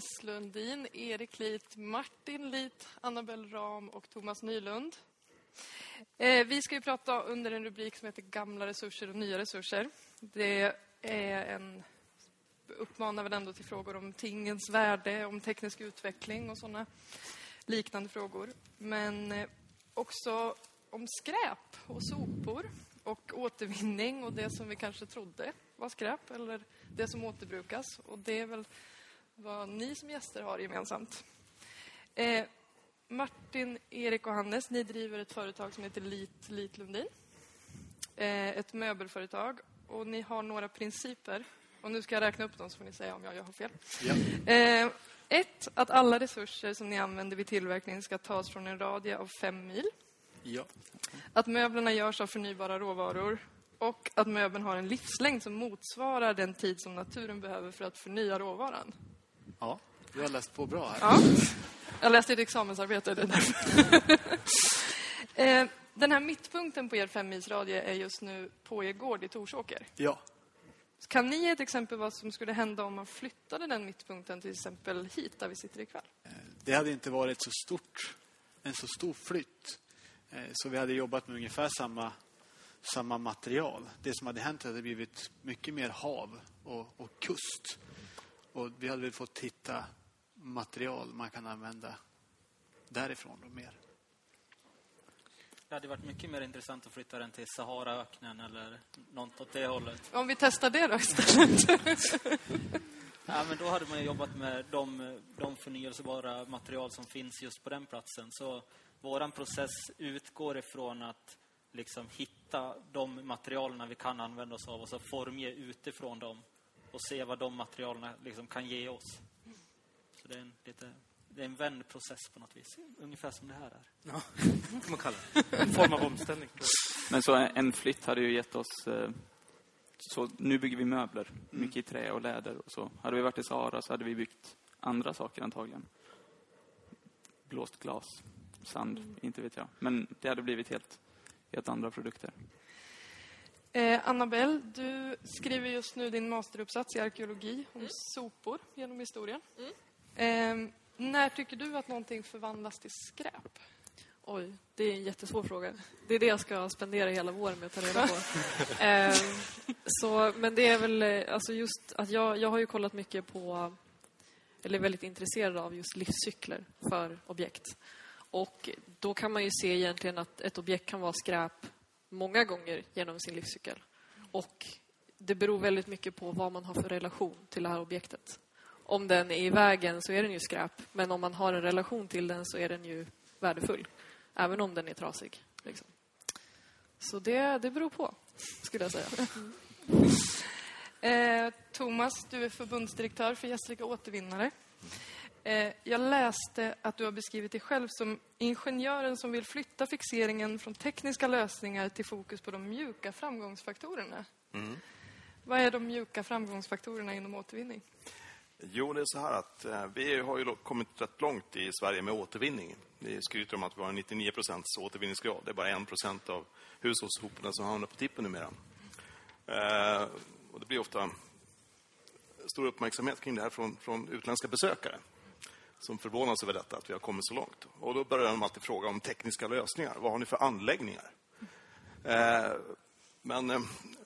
Så Lundin, Erik Lit, Martin Lit, Annabel Ram och Thomas Nylund. Eh, vi ska ju prata under en rubrik som heter Gamla resurser och nya resurser. Det är en uppmanar väl ändå till frågor om tingens värde, om teknisk utveckling och sådana liknande frågor. Men eh, också om skräp och sopor och återvinning och det som vi kanske trodde var skräp eller det som återbrukas. Och det är väl vad ni som gäster har gemensamt. Eh, Martin, Erik och Hannes, ni driver ett företag som heter Lit, Lit Lundin. Eh, ett möbelföretag och ni har några principer. Och nu ska jag räkna upp dem så får ni säga om jag, jag har fel. Ja. Eh, ett, att alla resurser som ni använder vid tillverkning ska tas från en radie av fem mil. Ja. Att möblerna görs av förnybara råvaror och att möbeln har en livslängd som motsvarar den tid som naturen behöver för att förnya råvaran. Ja, du har läst på bra här. Ja. Jag läste ett examensarbete. Det är därför. Eh, Den här mittpunkten på er femmilsradie är just nu på er gård i Torsåker. Ja. Kan ni ge ett exempel vad som skulle hända om man flyttade den mittpunkten till exempel hit där vi sitter ikväll? Det hade inte varit så stort, en så stor flytt. Eh, Så vi hade jobbat med ungefär samma, samma material. Det som hade hänt hade blivit mycket mer hav och, och kust. Och vi hade väl fått hitta material man kan använda därifrån då mer. Det hade varit mycket mer intressant att flytta den till Saharaöknen eller något åt det hållet. Om vi testar det då istället. Ja, men då hade man ju jobbat med de, de förnyelsebara material som finns just på den platsen. Så våran process utgår ifrån att liksom hitta de materialen vi kan använda oss av och så formge utifrån dem och se vad de materialen liksom kan ge oss. Så det är en, lite, det är en vändprocess på något vis. Ungefär som det här är. Ja, kan man kalla det. En form av omställning. Men så en flytt hade ju gett oss... eh, Så nu bygger vi möbler, mycket i trä och läder och så. Hade vi varit i Sahara så hade vi byggt andra saker antagligen. Blåst glas, sand, inte vet jag. Men det hade blivit helt, helt andra produkter. Eh, Annabelle, du skriver just nu din masteruppsats i arkeologi om sopor genom historien. Eh, när tycker du att någonting förvandlas till skräp? Oj, det är en jättesvår fråga. Det är det jag ska spendera hela våren med att ta reda på. Ehm, så, men det är väl eh, alltså just att jag, jag har ju kollat mycket på, eller är väldigt intresserad av just livscykler för objekt. Och då kan man ju se egentligen att ett objekt kan vara skräp många gånger genom sin livscykel. Och det beror väldigt mycket på vad man har för relation till det här objektet. Om den är i vägen så är den ju skräp, men om man har en relation till den så är den ju värdefull. Även om den är trasig. Liksom. Så det, det beror på, skulle jag säga. Eh, Thomas, du är förbundsdirektör för Gästrika Återvinnare. Eh, jag läste att du har beskrivit dig själv som ingenjören som vill flytta fixeringen från tekniska lösningar till fokus på de mjuka framgångsfaktorerna. Vad är de mjuka framgångsfaktorerna inom återvinning? Jo, det är så här att eh, vi har ju kommit rätt långt i Sverige med återvinning. Vi skryter om att vi har 99 procents återvinningsgrad. Det är bara 1 procent av hushållssoporna som hamnar på tippen numera. Eh, och det blir ofta stor uppmärksamhet kring det här från, från utländska besökare som förvånas över detta, att vi har kommit så långt. Och då börjar de alltid fråga om tekniska lösningar. Vad har ni för anläggningar? Eh, men eh,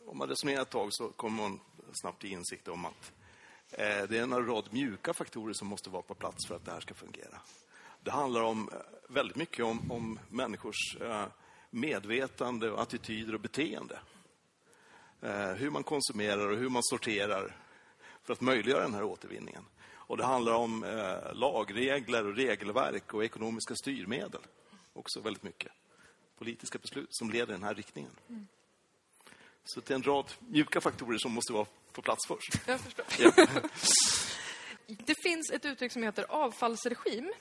om man resonerar ett tag så kommer man snabbt till insikt om att eh, det är en rad mjuka faktorer som måste vara på plats för att det här ska fungera. Det handlar om, eh, väldigt mycket om, om människors eh, medvetande, och attityder och beteende. Eh, hur man konsumerar och hur man sorterar för att möjliggöra den här återvinningen. Och det handlar om eh, lagregler och regelverk och ekonomiska styrmedel. Också väldigt mycket. Politiska beslut som leder i den här riktningen. Så det är en rad mjuka faktorer som måste vara på plats först. Jag förstår. Ja. Det finns ett uttryck som heter avfallsregim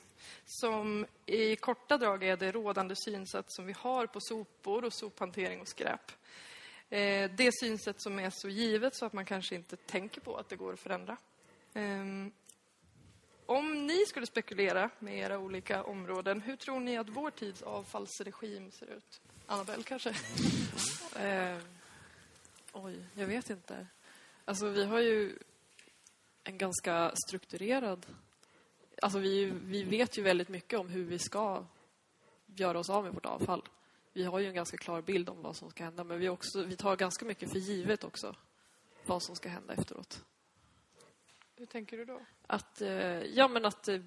som i korta drag är det rådande synsätt som vi har på sopor och sophantering och skräp. Eh, Det synsätt som är så givet så att man kanske inte tänker på att det går att förändra. Om ni skulle spekulera med era olika områden, hur tror ni att vår tids avfallsregim ser ut? Annabelle kanske? Eh, oj, jag vet inte. Alltså, vi har ju en ganska strukturerad... Alltså vi, vi vet ju väldigt mycket om hur vi ska göra oss av med vårt avfall. Vi har ju en ganska klar bild om vad som ska hända men vi, också, vi tar ganska mycket för givet också vad som ska hända efteråt. Hur tänker du då? Att, eh, ja, men att eh,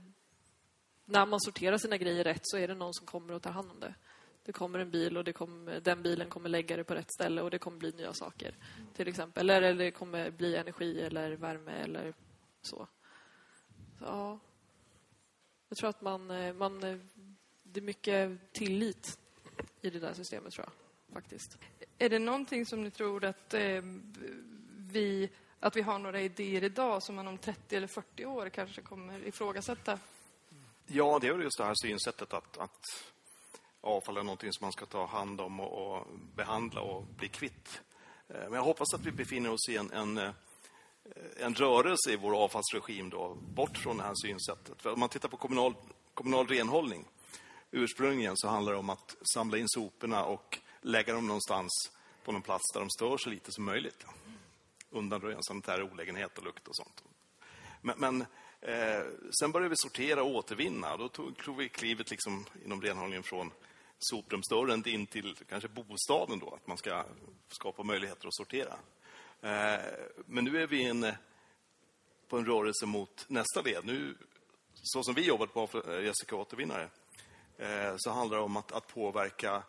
när man sorterar sina grejer rätt så är det någon som kommer och tar hand om det. Det kommer en bil och det kommer, den bilen kommer lägga det på rätt ställe och det kommer bli nya saker. Till exempel. Eller, eller det kommer bli energi eller värme eller så. så ja. Jag tror att man, eh, man... Det är mycket tillit i det där systemet, tror jag. Faktiskt. Är det någonting som ni tror att eh, vi, att vi har några idéer idag som man om 30 eller 40 år kanske kommer ifrågasätta? Ja, det är väl just det här synsättet att, att avfall är någonting som man ska ta hand om och, och behandla och bli kvitt. Eh, men jag hoppas att vi befinner oss i en, en, eh, en rörelse i vår avfallsregim då, bort från det här synsättet. För om man tittar på kommunal, kommunal renhållning, ursprungligen så handlar det om att samla in soporna och lägga dem någonstans på någon plats där de stör så lite som möjligt. Undanröja en sanitär olägenhet och lukt och sånt. Men, men eh, sen började vi sortera och återvinna. Då tog, tog vi klivet liksom inom renhållningen från soprumsdörren in till kanske bostaden då, att man ska skapa möjligheter att sortera. Eh, men nu är vi en, på en rörelse mot nästa led. Nu, så som vi jobbat på eh, Jessica Återvinnare, eh, så handlar det om att, att påverka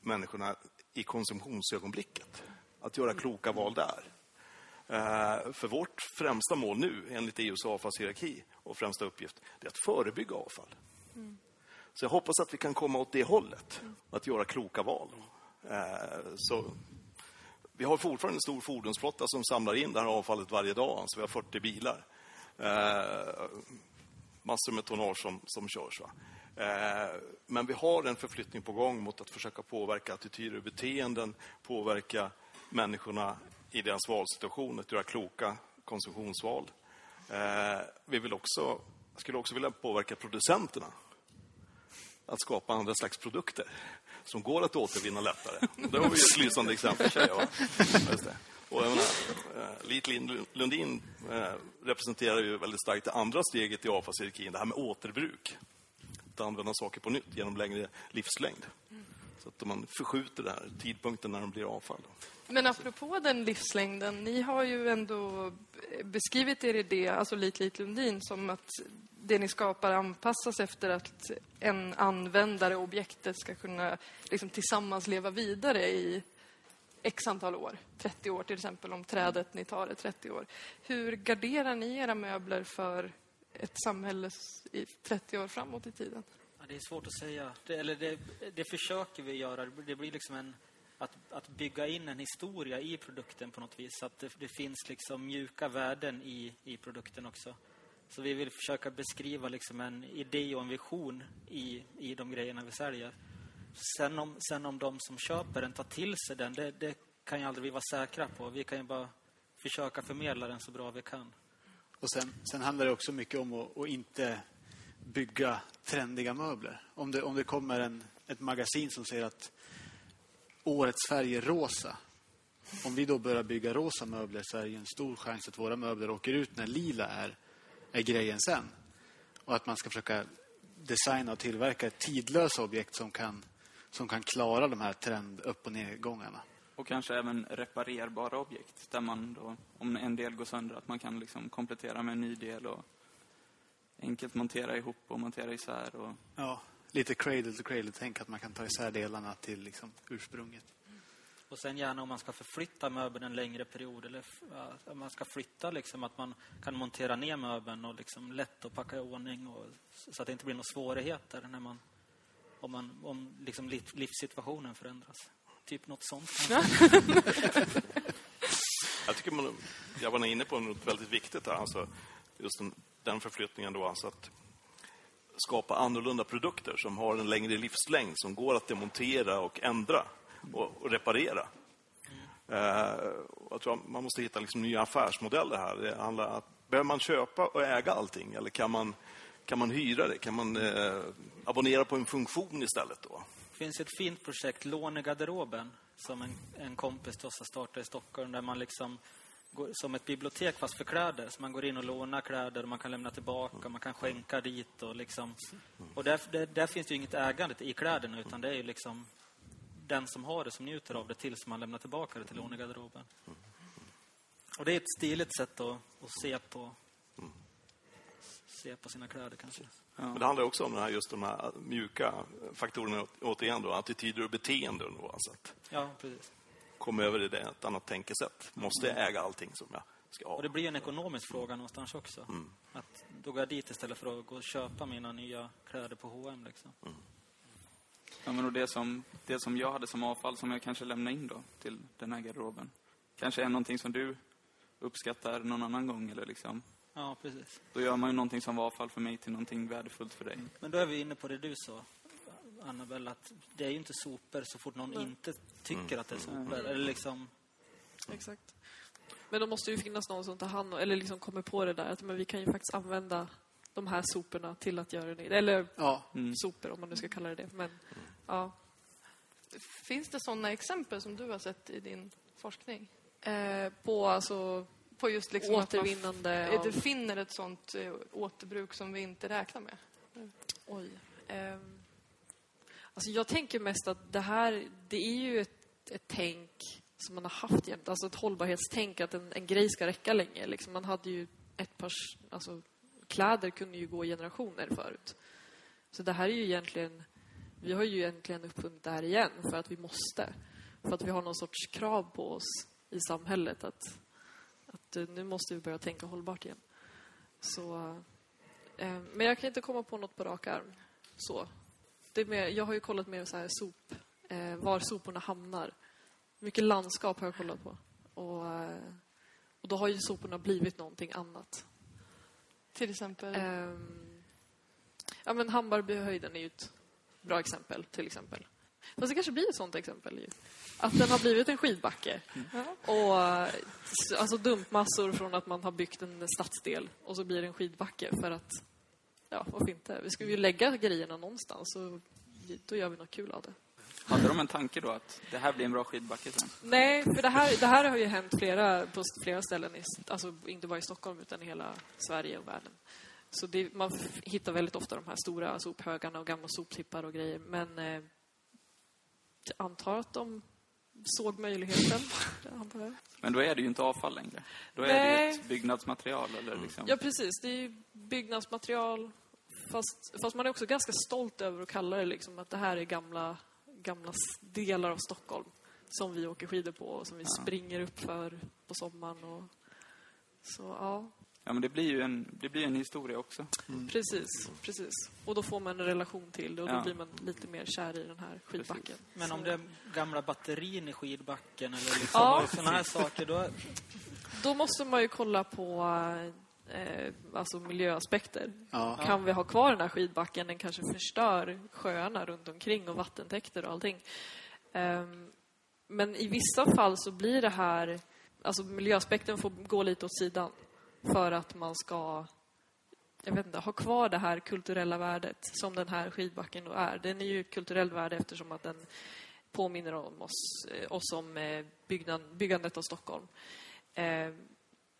människorna i konsumtionsögonblicket. Att göra kloka val där. Eh, För vårt främsta mål nu, enligt EUs avfallshierarki och främsta uppgift, det är att förebygga avfall. Så jag hoppas att vi kan komma åt det hållet, att göra kloka val. Eh, Så vi har fortfarande en stor fordonsflotta som samlar in det här avfallet varje dag. Alltså vi har 40 bilar. Eh, massor med tonnage som, som körs. Va? Men vi har en förflyttning på gång mot att försöka påverka attityder och beteenden, påverka människorna i deras valsituation, att göra kloka konsumtionsval. Eh, vi vill också, skulle också vilja påverka producenterna att skapa andra slags produkter som går att återvinna lättare. Det har vi ju ett lysande exempel, tjejer. Och menar, eh, Lit Lundin eh, representerar ju väldigt starkt det andra steget i avfallshierarkin, det här med återbruk. Att använda saker på nytt genom längre livslängd. Så att man förskjuter den här tidpunkten när de blir avfall. Men apropå den livslängden, ni har ju ändå beskrivit er idé, alltså Lit Lit Lundin, som att det ni skapar anpassas efter att en användare, objektet, ska kunna liksom, tillsammans leva vidare i x antal år. 30 år till exempel, om trädet ni tar är 30 år. Hur garderar ni era möbler för ett samhälle i 30 år framåt i tiden? Ja, det är svårt att säga. Det, eller det, det försöker vi göra. Det blir liksom en, att, att bygga in en historia i produkten på något vis. Så att det, det finns liksom mjuka värden i, i produkten också. Så vi vill försöka beskriva liksom en idé och en vision i, i de grejerna vi säljer. Sen om, sen om de som köper den tar till sig den, det, det kan ju aldrig vi vara säkra på. Vi kan ju bara försöka förmedla den så bra vi kan. Och sen, sen handlar det också mycket om att, att inte bygga trendiga möbler. Om det, om det kommer en, ett magasin som säger att årets färg är rosa. Om vi då börjar bygga rosa möbler så är det ju en stor chans att våra möbler åker ut när lila är, är grejen sen. Och att man ska försöka designa och tillverka tidlösa objekt som kan, som kan klara de här trend upp och nedgångarna. Och kanske även reparerbara objekt. Där man då, om en del går sönder, att man kan liksom komplettera med en ny del och enkelt montera ihop och montera isär. Och, Ja, lite cradle to cradle. Tänk att man kan ta isär delarna till liksom ursprunget. Och sen gärna om man ska förflytta möbeln en längre period eller om man ska flytta liksom att man kan montera ner möbeln och liksom lätt att packa i ordning och, så att det inte blir några svårigheter när man om, man, om liksom liv, livssituationen förändras. Typ något sånt. Jag tycker man, jag var inne på något väldigt viktigt där, alltså just den, den förflyttningen då, alltså att skapa annorlunda produkter som har en längre livslängd, som går att demontera och ändra och, och reparera. Eh, jag tror man måste hitta liksom nya affärsmodeller här. Det handlar om att, behöver man köpa och äga allting eller kan man, kan man hyra det? Kan man eh, abonnera på en funktion istället då? Det finns ett fint projekt, Lånegarderoben, som en, en kompis till oss har startat i Stockholm, där man liksom som ett bibliotek fast för kläder. Så man går in och lånar kläder, och man kan lämna tillbaka, man kan skänka dit och liksom... Och där, där, där finns det ju inget ägande i kläderna utan det är ju liksom den som har det som njuter av det tills man lämnar tillbaka det till lånegarderoben. Och det är ett stiligt sätt att, att se på se på sina kläder kanske. Men det handlar också om den här, just de här mjuka faktorerna, återigen då, attityder och beteenden. Då, alltså att Ja, precis. Komma över i det, ett annat tänkesätt. Måste jag äga allting som jag ska ha? Och det blir en ekonomisk fråga någonstans också. Att då går jag dit istället för att gå och köpa mina nya kläder på H&M liksom. Ja, men och det, som, det som jag hade som avfall som jag kanske lämnar in då till den här garderoben. Kanske är någonting som du uppskattar någon annan gång eller liksom. Ja, precis. Då gör man ju någonting som var avfall för mig till någonting värdefullt för dig. Men då är vi inne på det du sa, Annabelle, att det är ju inte sopor så fort någon inte tycker att det är sopor. Eller liksom, Exakt. Men då måste ju finnas någon som tar hand om, eller liksom kommer på det där att men vi kan ju faktiskt använda de här soporna till att göra det. Eller Ja, sopor om man nu ska kalla det det. Men ja. Finns det sådana exempel som du har sett i din forskning? Eh, på alltså På just liksom att man återvinnande av... det finner ett sånt eh, återbruk som vi inte räknar med. Oj. Ehm, alltså jag tänker mest att det här, det är ju ett, ett tänk som man har haft jämt. Alltså ett hållbarhetstänk, att en, en grej ska räcka länge. Liksom man hade ju ett par, alltså kläder kunde ju gå i generationer förut. Så det här är ju egentligen, vi har ju egentligen uppfunnit det här igen för att vi måste. För att vi har någon sorts krav på oss i samhället att, att eh, nu måste vi börja tänka hållbart igen. Så Eh, Men jag kan inte komma på något på rak arm. Så. Det är mer, jag har ju kollat mer så här sop, eh, var soporna hamnar. Mycket landskap har jag kollat på. Och, eh, och då har ju soporna blivit någonting annat. Till exempel. Ehm, ja, men Hammarbyhöjden är ju ett bra exempel, till exempel. Fast det kanske blir ett sånt exempel ju. Att den har blivit en skidbacke. Och eh, alltså dumpmassor från att man har byggt en stadsdel och så blir det en skidbacke för att, ja, varför inte? Vi ska ju lägga grejerna någonstans och då gör vi något kul av det. Hade de en tanke då att det här blir en bra skidbacke sen? Nej, för det här, det här har ju hänt flera, på flera ställen, i, alltså inte bara i Stockholm utan i hela Sverige och världen. Så det, man hittar väldigt ofta de här stora sophögarna och gamla soptippar och grejer. Men eh, jag antar att de såg möjligheten. Men då är det ju inte avfall längre. Då är Nej. det ju ett byggnadsmaterial eller liksom. Ja, precis. Det är byggnadsmaterial. Fast, fast man är också ganska stolt över att kalla det liksom att det här är gamla, gamla delar av Stockholm som vi åker skidor på och som vi springer upp för på sommaren. Och, så ja, Ja, men det blir ju en, det blir en historia också. precis, precis. Och då får man en relation till det och då Ja. blir man lite mer kär i den här skidbacken. men om det är gamla batterin i skidbacken eller liksom Ja. sådana här saker, då... Då måste man ju kolla på eh, alltså miljöaspekter. ja. Kan vi ha kvar den här skidbacken? Den kanske förstör sjöarna runt omkring och vattentäkter och allting. Ehm, men i vissa fall så blir det här... Alltså miljöaspekten får gå lite åt sidan för att man ska jag vet inte, ha kvar det här kulturella värdet som den här skidbacken då är. Den är ju kulturellt värde eftersom att den påminner om oss, eh, oss om eh, byggnad, byggandet av Stockholm. Eh,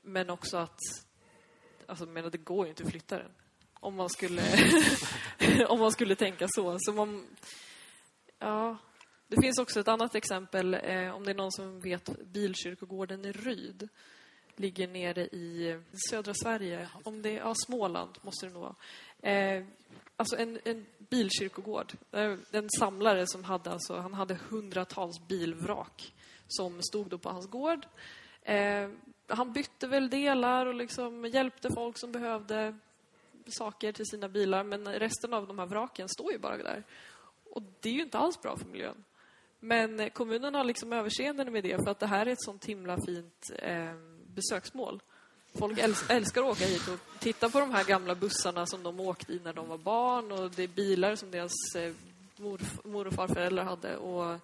men också att alltså, men det går ju inte att flytta den. Om man skulle, om man skulle tänka så. så man, ja. Det finns också ett annat exempel, eh, om det är någon som vet, Bilkyrkogården i Ryd. Ligger nere i södra Sverige, om det är ja, Småland måste det nog vara. Eh, alltså en, en bilkyrkogård. Eh, En samlare som hade, alltså, han hade hundratals bilvrak som stod då på hans gård. Eh, han bytte väl delar och liksom hjälpte folk som behövde saker till sina bilar, men resten av de här vraken står ju bara där. Och det är ju inte alls bra för miljön. Men kommunen har liksom överseende med det för att det här är ett sånt himla fint eh, besöksmål. Folk älskar att åka hit och titta på de här gamla bussarna som de åkte i när de var barn och det är bilar som deras eh, mor, mor och farföräldrar hade och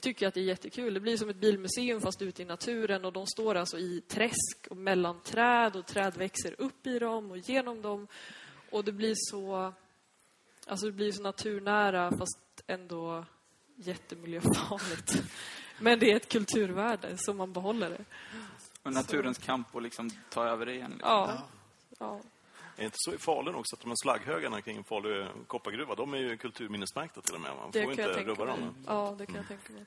tycker att det är jättekul. Det blir som ett bilmuseum fast ute i naturen och de står alltså i träsk och mellan träd och träd växer upp i dem och genom dem och det blir så alltså det blir så naturnära fast ändå jättemiljöfarligt. Men det är ett kulturvärde så man behåller det. Och naturens kamp och liksom ta över det igen. Liksom. Ja. ja. Är inte så i Falun också att de här slagghögarna kring Falu koppargruva, de är ju kulturminnesmärkta till och med. Man Det får inte rubba dem. Ja, det kan jag tänka mig.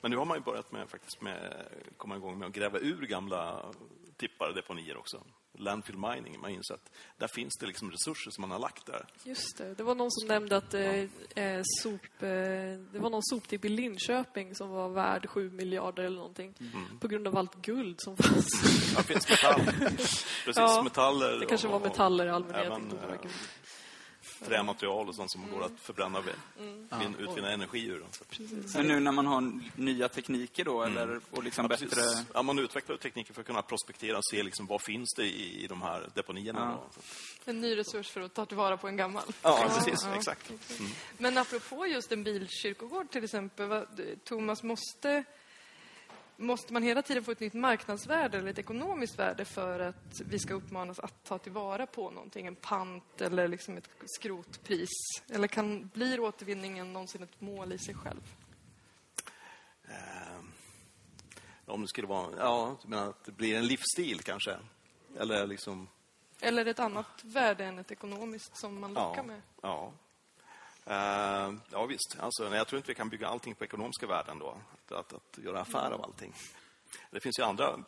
Men nu har man ju börjat med, faktiskt med, komma igång med att gräva ur gamla tippar och deponier också. Landfill mining, man inser att där finns det liksom resurser som man har lagt där. Just det. Det var någon som nämnde att eh, eh, sop, eh, det var någon soptipp i Linköping som var värd 7 miljarder eller någonting. Mm. På grund av allt guld som fanns. Det finns metall. Precis, Ja, metaller. Det kanske var och- metaller i allmänhet. även, inte bara eh, guld. Trämaterial och sånt som går att förbränna, Mm. vin, utvinna energi ur. Men nu när man har nya tekniker då, eller, och liksom Mm. Ja, bättre... Ja, man utvecklar tekniker för att kunna prospektera och se liksom vad finns det i, i de här deponierna. Ja. En ny resurs för att ta tillvara på en gammal. Ja, precis. ja. Exakt. Mm. Men apropå just en bilkyrkogård till exempel, vad, Thomas, måste, måste man hela tiden få ett nytt marknadsvärde eller ett ekonomiskt värde för att vi ska uppmanas att ta tillvara på någonting? En pant eller liksom ett skrotpris? Eller kan, blir återvinningen någonsin ett mål i sig själv? Eh, om det skulle vara... Ja, du menar att det blir en livsstil kanske? Eller liksom... Eller ett annat värde än ett ekonomiskt som man lockar Ja. med? Ja. Uh, ja, visst. Alltså, nej, jag tror inte vi kan bygga allting på ekonomiska värden då. Att, att, att göra affär av allting. Det finns ju andra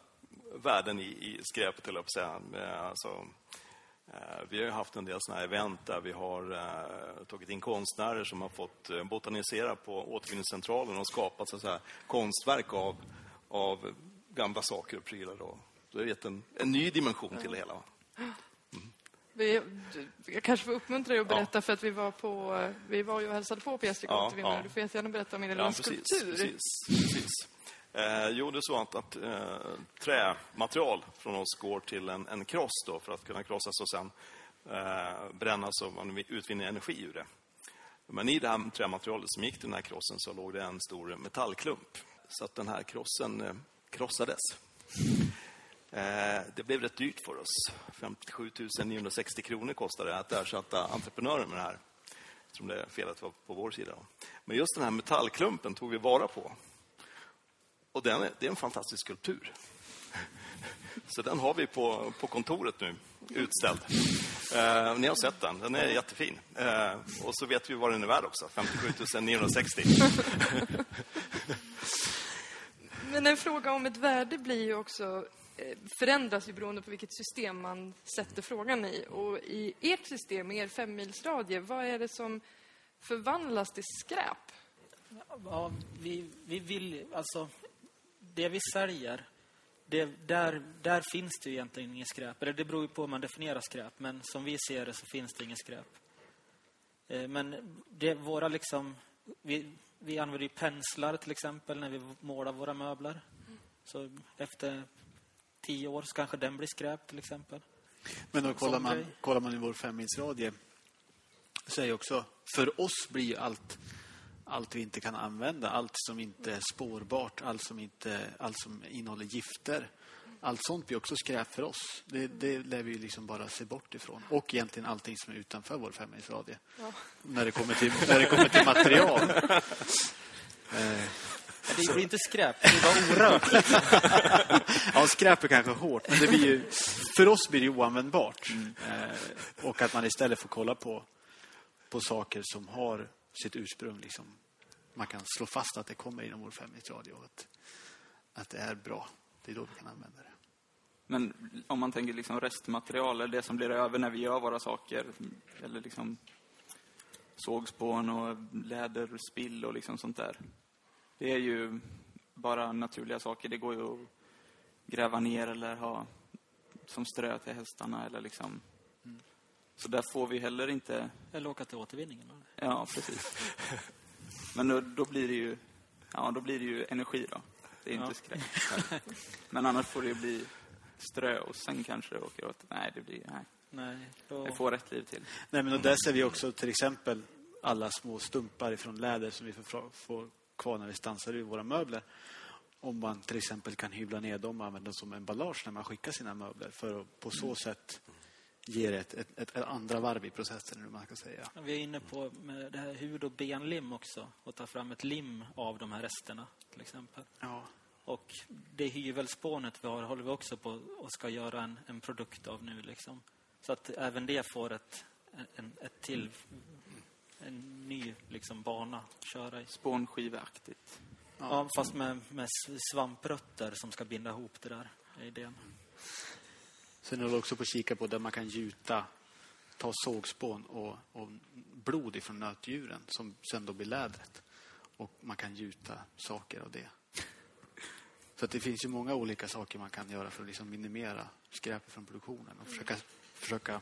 värden i, i skräpet, eller på säga. Eh, alltså, eh, vi har ju haft en del sådana här event där vi har eh, tagit in konstnärer som har fått botanisera på återvinningscentralen och skapat så att säga, konstverk av, av gamla saker och prylar. Då. Det har gett en, en ny dimension till det hela. Vi, jag kanske får uppmuntra dig att Ja. berätta för att vi var, på, vi var ju och hälsade på på Gästrike Ja, ja. Du får jättegärna berätta om din lilla Ja, precis. skulptur. precis, precis. Eh, jo, det är så att, att eh, trämaterial från oss går till en, en kross då, för att kunna krossas och sen eh, brännas och man utvinner energi ur det. Men i det här trämaterialet som gick till den här krossen så låg det en stor metallklump. Så att den här krossen eh, krossades. Eh, det blev rätt dyrt för oss. 57 960 kronor kostade det att ersätta entreprenören med det här. Som det är fel att det var på vår sida. Men just den här metallklumpen tog vi vara på. Och den är, det är en fantastisk skulptur. Så den har vi på, på kontoret nu, utställd. Eh, ni har sett den, den är jättefin. Eh, och så vet vi vad den är värd också, 57 960. Men en fråga om ett värde blir ju också Eh, förändras ju beroende på vilket system man sätter frågan i. Och i ert system, i er femmilsradie, vad är det som förvandlas till skräp? Ja, vi, vi vill, alltså, det vi säljer, det, där, där finns det ju egentligen inget skräp. Eller det beror ju på hur man definierar skräp, men som vi ser det så finns det inget skräp. Eh, men det, våra liksom, vi, vi använder ju penslar till exempel när vi målar våra möbler. Så efter tio år så kanske den blir skräp till exempel. Men då kollar man, kollar man i vår femmilsradie ju också, för oss blir ju allt, allt vi inte kan använda, allt som inte är spårbart, allt som, inte, allt som innehåller gifter, allt sånt blir också skräp för oss. Det, det lär vi liksom bara se bort ifrån. Och egentligen allting som är utanför vår femmilsradie. När, det kommer till, när det kommer till material. Eh, Det blir inte skräp, det blir bara orört. Ja, skräp är kanske hårt, men det blir ju, för oss blir det ju oanvändbart. Eh, och att man istället får kolla på, på saker som har sitt ursprung. Liksom. Man kan slå fast att det kommer inom vår femminutersradio och att, att det är bra. Det är då vi kan använda det. Men om man tänker liksom restmaterial, eller det som blir över när vi gör våra saker, eller liksom sågspån och läderspill och liksom sånt där. Det är ju bara naturliga saker. Det går ju att gräva ner eller ha som strö till hästarna eller liksom. Så där får vi heller inte Eller åka till återvinningen. Ja, precis. Men då, då blir det ju ja, då blir det ju energi då. Det är inte skräp. Men annars får det ju bli strö och sen kanske det åker åt. Nej, det blir nej. Nej, då... Det får rätt liv till. Nej, men och där ser vi också till exempel alla små stumpar ifrån läder som vi får, får kvar när vi stansar ur våra möbler. Om man till exempel kan hyvla ner dem och använda som emballage när man skickar sina möbler för att på så sätt ge det ett, ett, ett, ett andra varv i processen, hur man ska säga. Vi är inne på med det här hud och benlim också och ta fram ett lim av de här resterna till exempel. Ja. Och det hyvelspånet vi har håller vi också på och ska göra en, en produkt av nu. Liksom. Så att även det får ett, en, ett till, en ny liksom, bana att köra i. Spånskiveaktigt. Ja, fast med, med svamprötter som ska binda ihop det där. är idén. Sen håller jag också på att kika på där man kan gjuta, ta sågspån och, och blod ifrån nötdjuren som sen då blir lädret. Och man kan gjuta saker av det. Så att det finns ju många olika saker man kan göra för att liksom minimera skräpet från produktionen och försöka, försöka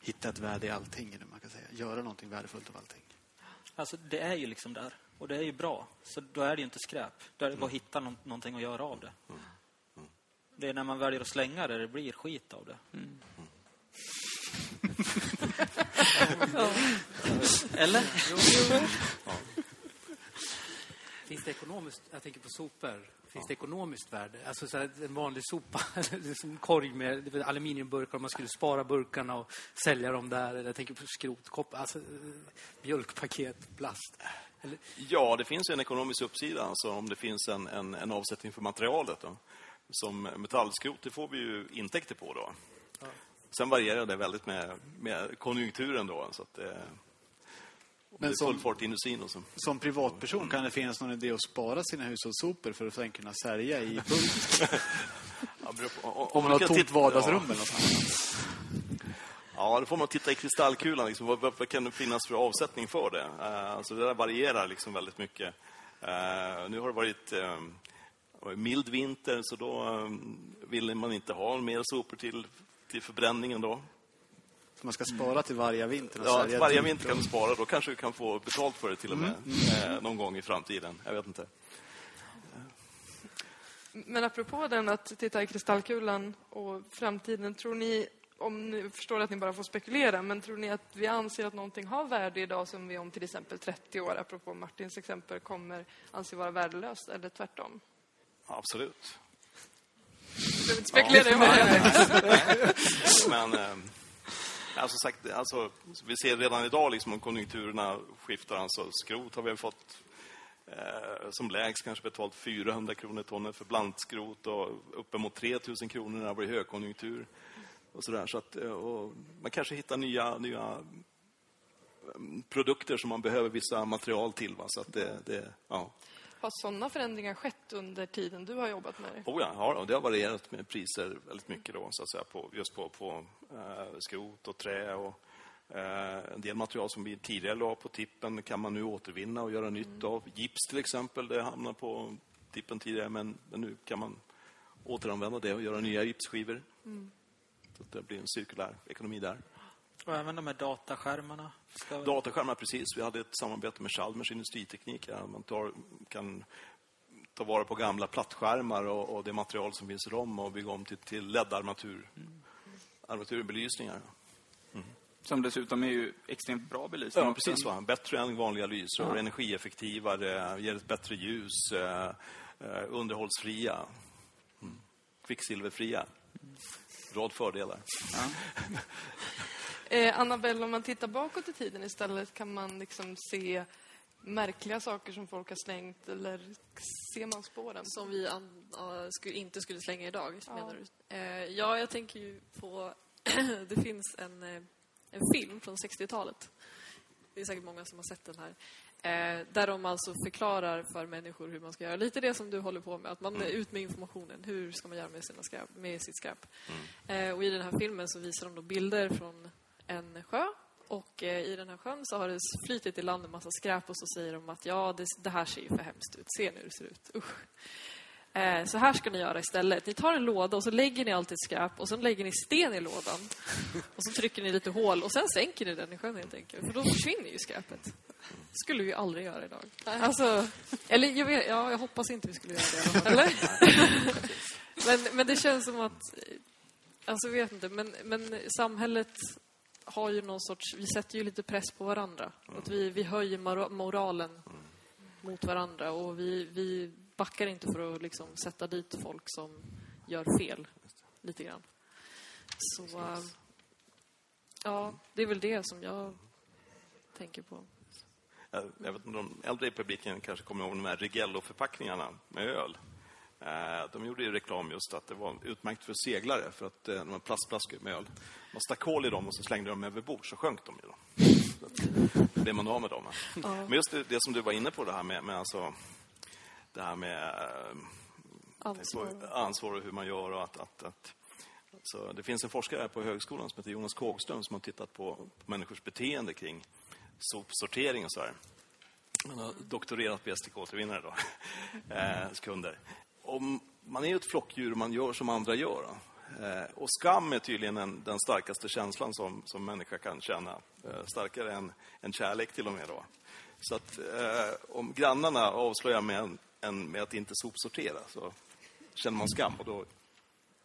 hitta ett värde i allting. eller Man kan säga. Göra någonting värdefullt av allting. Alltså, det är ju liksom där. Och det är ju bra. Så då är det ju inte skräp. Då är det bara att hitta nå- någonting att göra av det. Det är när man väljer att slänga det det blir skit av det. Eller? Finns det ekonomiskt, jag tänker på sopor, finns det ekonomiskt värde? Alltså så här, en vanlig sopa, en korg med aluminiumburkar, om man skulle spara burkarna och sälja dem där. Eller jag tänker på skrotkoppar, alltså eh, mjölkpaket, plast. Eller, Ja, det finns ju en ekonomisk uppsida alltså, om det finns en, en, en avsättning för materialet. Då. Som metallskrot, det får vi ju intäkter på då. Sen varierar det väldigt med, med konjunkturen då. Så att, eh, Men som- full så. Som privatperson kan det finnas någon idé att spara sina hushållssopor för att sen kunna sälja i bulk. Ja, om, man har tomt vardagsrum Ja. eller något. Ja, då får man titta i kristallkulan. Liksom, vad, vad, kan det finnas för avsättning för det? Eh, alltså, det där varierar liksom väldigt mycket. Eh, nu har det varit eh, mild vinter, så då eh, ville man inte ha mer sopor till, till förbränningen. Då. Så man ska spara till varje vinter Ja, varje vinter kan du spara. Då kanske du kan få betalt för det till och med. Mm. Eh, någon gång i framtiden. Jag vet inte. Men apropå den att titta i kristallkulan och framtiden, tror ni, om ni förstår att ni bara får spekulera, men tror ni att vi anser att någonting har värde idag som vi om till exempel 30 år, apropå Martins exempel, kommer anse vara värdelöst eller tvärtom? Ja, absolut. Du behöver inte spekulera i det. Men eh, alltså sagt, alltså, vi ser redan idag liksom, om konjunkturerna skiftar. Alltså, skrot har vi fått eh, som lägst kanske betalt 400 kronor tonnen för blandskrot och uppemot 3000 kronor när det blir högkonjunktur. Och så där. Så att, eh, och man kanske hittar nya, nya mm, produkter som man behöver vissa material till. Va? Så att det, det, ja. Har sådana förändringar skett under tiden du har jobbat med det? Oh ja, ja, och det har varierat med priser väldigt mycket då, så att säga, på, just på, på eh, skrot och trä och eh, en del material som vi tidigare la på tippen kan man nu återvinna och göra nytt av. Gips till exempel, det hamnar på tippen tidigare, men, nu kan man återanvända det och göra nya gipsskivor. Så att det blir en cirkulär ekonomi där. Och även de här dataskärmarna. Ska... Dataskärmar, precis. Vi hade ett samarbete med Chalmers industriteknik. Där man tar, kan ta vara på gamla plattskärmar och, och det material som finns i dem och bygga om till, till LED-armatur. Armaturbelysningar. Som dessutom är ju extremt bra belysning. Ja, precis. Va? Bättre än vanliga lysrör, energieffektivare, ger ett bättre ljus, eh, eh, underhållsfria, mm. kvicksilverfria. Rad fördelar. Eh, Annabelle, om man tittar bakåt i tiden istället, kan man liksom se märkliga saker som folk har slängt eller ser man spåren? Som vi skulle, inte skulle slänga idag, Ja. menar du? Eh, ja, jag tänker ju på... det finns en, eh, en film från 60-talet. Det är säkert många som har sett den här. Eh, där de alltså förklarar för människor hur man ska göra. Lite det som du håller på med, att man är ut med informationen. Hur ska man göra med, sina skräp, med sitt skräp? Eh, och I den här filmen så visar de då bilder från en sjö. Och eh, i den här sjön så har det flytit i land en massa skräp och så säger de att ja, det, det här ser ju för hemskt ut. Se nu hur det ser ut. Usch. Eh, så här ska ni göra istället. Ni tar en låda och så lägger ni allt ert skräp och sen lägger ni sten i lådan. Och så trycker ni lite hål och sen sänker ni den i sjön helt enkelt. För då försvinner ju skräpet. skulle vi ju aldrig göra idag. Alltså, eller jag, vet, ja, jag hoppas inte vi skulle göra det. i. Eller? men, men det känns som att... Alltså, jag vet inte. Men, men samhället har ju någon sorts... Vi sätter ju lite press på varandra. Att vi, vi höjer mora- moralen mot varandra och vi, vi backar inte för att liksom sätta dit folk som gör fel, lite grann. Så, äh, ja, det är väl det som jag tänker på. Jag, jag vet inte, de äldre i publiken kanske kommer ihåg de här Rigello-förpackningarna med öl. Eh, De gjorde ju reklam just att det var utmärkt för seglare för att eh, de har plastflaskor med öl. Man stack hål i dem och så slängde de över bord så sjönk de ju då. Så blev man av med dem. Men just det, det som du var inne på det här med, med alltså, det här med eh, Ansvar. ansvar och hur man gör och att, att, att så det finns en forskare här på högskolan som heter Jonas Kågström som har tittat på, på människors beteende kring sopsortering och så här. Han har doktorerat på STK-återvinnare då, eh, kunder. Om man är ett flockdjur och man gör som andra gör. Eh, och skam är tydligen en, den starkaste känslan som, som människa kan känna. Eh, starkare än, än kärlek till och med. Då. Så att eh, om grannarna avslöjar med, en, en, med att inte sopsortera så känner man skam. Och då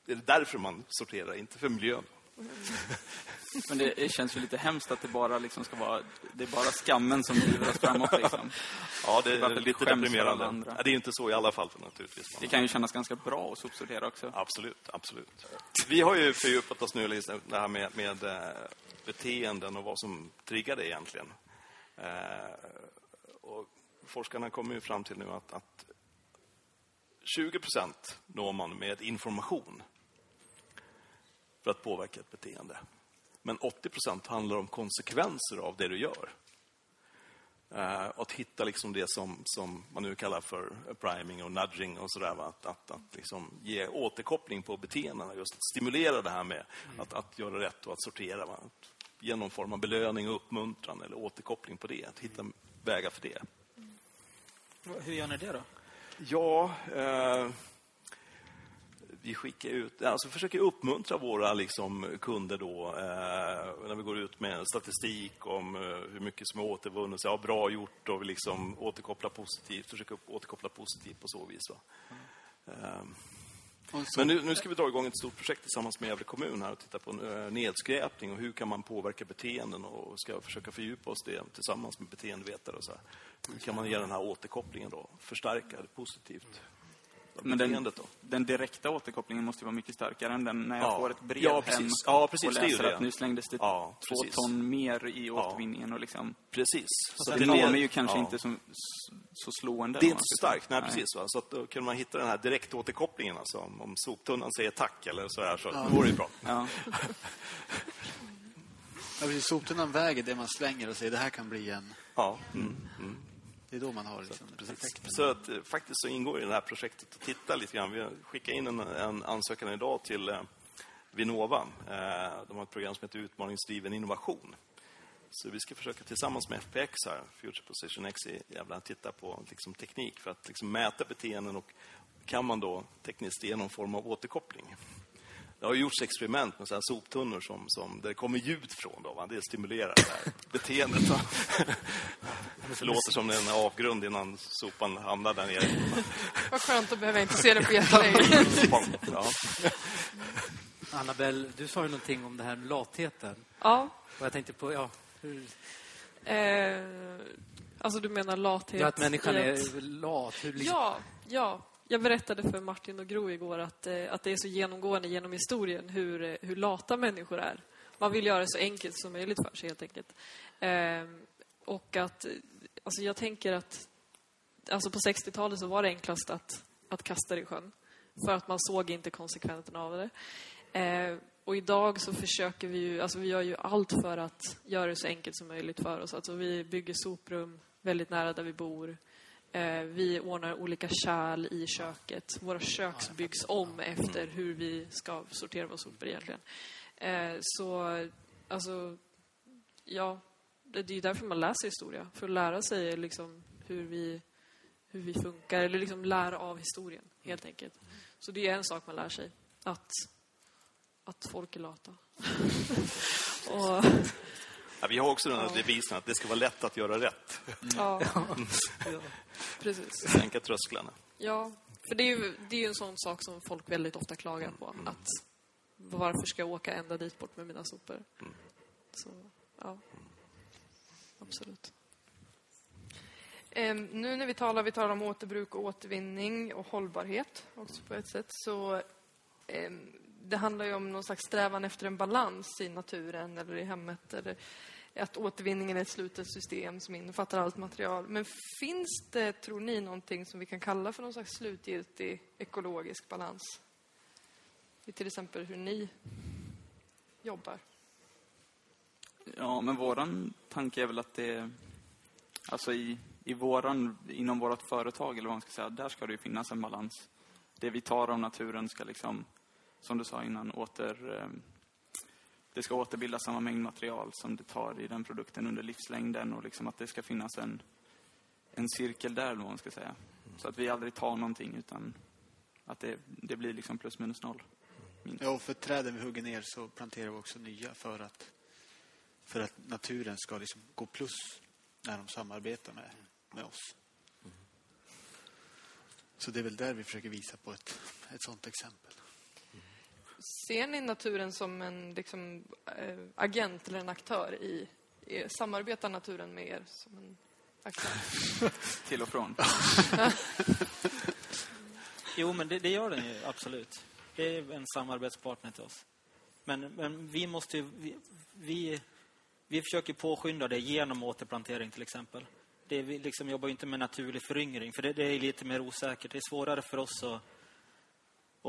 är det därför man sorterar, inte för miljön. Men det, känns ju lite hemskt att det bara liksom ska vara... Det är bara skammen som driver oss framåt. Liksom. Ja, det är lite deprimerande. andra? Ja, det är inte så i alla fall naturligtvis. Det kan ju kännas ganska bra att sopsortera också. Absolut, absolut. Vi har ju fördjupat oss nu i det här med, med eh, beteenden och vad som triggar det egentligen. Eh, och forskarna kommer ju fram till nu att, att 20 procent når man med information för att påverka ett beteende. Men 80 procent handlar om konsekvenser av det du gör. Eh, att hitta liksom det som, som man nu kallar för priming och nudging och sådär. Att, att, att liksom ge återkoppling på beteendena. Just att stimulera det här med att, att göra rätt och att sortera. Va. Att ge någon form av belöning och uppmuntran eller återkoppling på det. Att hitta vägar för det. Hur gör ni det då? Ja, eh, vi skickar ut, alltså försöker uppmuntra våra liksom, kunder då eh, när vi går ut med statistik om eh, hur mycket som är återvunnet. Ja, bra gjort och vi liksom återkopplar positivt, försöker återkoppla positivt på så vis. Va? Och så- men nu, nu ska vi dra igång ett stort projekt tillsammans med Gävle kommun här och titta på eh, nedskräpning och hur kan man påverka beteenden och ska försöka fördjupa oss det tillsammans med beteendevetare och så här. Hur kan man ge den här återkopplingen då, förstärka det positivt? Men den, då? den direkta återkopplingen måste ju vara mycket starkare än den när jag Ja. får ett brev Ja, hem precis. Ja, precis, och det läser det. att nu slängdes det Ja, två ton mer i återvinningen. Och liksom, Precis. så att det når- mig ju kanske ja. inte som, så slående. Det är inte så starkt, nej, precis. Va? Så att då kunde man hitta den här direktåterkopplingen. Alltså, om, om soptunnan säger tack eller så här, så då vore det bra. Ja. Ja, precis. Soptunnan väger det man slänger och säger det här kan bli en... Ja. Mm. Mm. Det är då man har liksom, effekten. Så att, eh, faktiskt så ingår i det här projektet att titta lite grann. Vi har skickat in en, en ansökan idag till eh, Vinnova. Eh, de har ett program som heter Utmaningsdriven innovation. Så vi ska försöka tillsammans med FPX, här, Future Position X i Gävle, titta på liksom, teknik för att liksom, mäta beteenden och kan man då tekniskt ge någon form av återkoppling. Det har gjorts experiment med så här soptunnor som, som, där det kommer ljud från. Då, va? Det stimulerar det här beteendet. Va? Det låter som en avgrund innan sopan hamnar där nere. Vad skönt att behöva inte se det på jättelänge. Ja. Annabelle, du sa ju någonting om det här med latheten. Ja. Och jag tänkte på, ja, hur, Eh, alltså du menar lathet? ja att människan är lat. Hur liksom, Ja, ja. Jag berättade för Martin och Gro igår att, eh, att det är så genomgående genom historien hur, eh, hur lata människor är. Man vill göra det så enkelt som möjligt för sig helt enkelt. Eh, och att, eh, alltså jag tänker att, alltså på 60-talet så var det enklast att, att kasta det i sjön. För att man såg inte konsekvenserna av det. Eh, och idag så försöker vi ju, alltså vi gör ju allt för att göra det så enkelt som möjligt för oss. Alltså vi bygger soprum väldigt nära där vi bor. Eh, vi ordnar olika kärl i köket. Våra kök byggs om efter hur vi ska sortera våra sopor egentligen. Eh, så, alltså, ja, det det är ju därför man läser historia. För att lära sig liksom hur vi, hur vi funkar, eller liksom lära av historien, helt enkelt. Så det är en sak man lär sig. Att, att folk är lata. Och, Ja, vi har också den här devisen att det ska vara lätt att göra rätt. ja, precis. Sänka trösklarna. Ja, för det är, ju, det är ju en sån sak som folk väldigt ofta klagar på. Att varför ska jag åka ända dit bort med mina sopor? Så, ja. Absolut. Em, nu när vi talar, vi talar om återbruk och återvinning och hållbarhet också på ett sätt, så em, det handlar ju om någon slags strävan efter en balans i naturen eller i hemmet. Eller, att återvinningen är ett slutet system som innefattar allt material. Men finns det, tror ni, någonting som vi kan kalla för någon slags slutgiltig ekologisk balans? I till exempel hur ni jobbar. Ja, men våran tanke är väl att det... Alltså i, i våran, inom vårt företag, eller vad man ska säga, där ska det ju finnas en balans. Det vi tar av naturen ska liksom, som du sa innan, åter... eh, Det ska återbilda samma mängd material som det tar i den produkten under livslängden och liksom att det ska finnas en, en cirkel där, eller vad man ska säga. Så att vi aldrig tar någonting utan att det, det blir liksom plus minus noll. Ja, och för träden vi hugger ner så planterar vi också nya för att, för att naturen ska liksom gå plus när de samarbetar med, med oss. Så det är väl där vi försöker visa på ett, ett sånt exempel. Ser ni naturen som en liksom, eh, agent eller en aktör i, i samarbetar naturen med er som en aktör? Till och från. Jo, men det, det gör den ju absolut. Det är en samarbetspartner till oss. Men, men vi måste ju, vi, vi, vi försöker påskynda det genom återplantering till exempel. Det, vi liksom jobbar ju inte med naturlig föryngring, för det, det är lite mer osäkert. Det är svårare för oss att,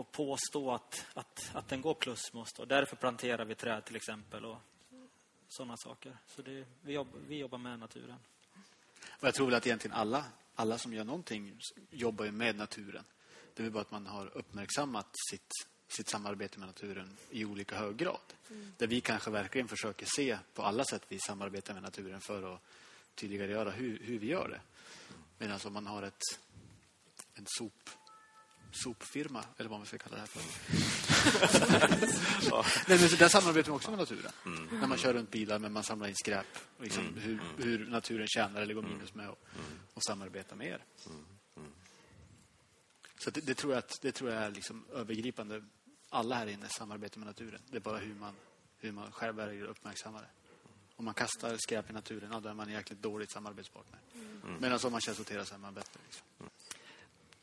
att påstå att, att, att den går plus oss. Då. Därför planterar vi träd till exempel och sådana saker. Så det, vi, jobbar, vi jobbar med naturen. Och jag tror väl att egentligen alla, alla som gör någonting jobbar ju med naturen. Det är bara att man har uppmärksammat sitt, sitt samarbete med naturen i olika hög grad. Där vi kanske verkligen försöker se på alla sätt vi samarbetar med naturen för att tydligare göra hur, hur vi gör det. Medan om man har ett, en sop, sopfirma, eller vad man ska kalla det här för. Nej, men där samarbetar man också med naturen. När man kör runt bilar, men man samlar in skräp. Och liksom hur, hur naturen tjänar eller går minus med och, och samarbetar med er. Så det, det tror jag, att, det tror jag är liksom övergripande. Alla här inne samarbetar med naturen. Det är bara hur man, hur man själv uppmärksamma det. Om man kastar skräp i naturen, ja, då är man en jäkligt dåligt samarbetspartner. Medan om man källsorterar så är man bättre. Liksom.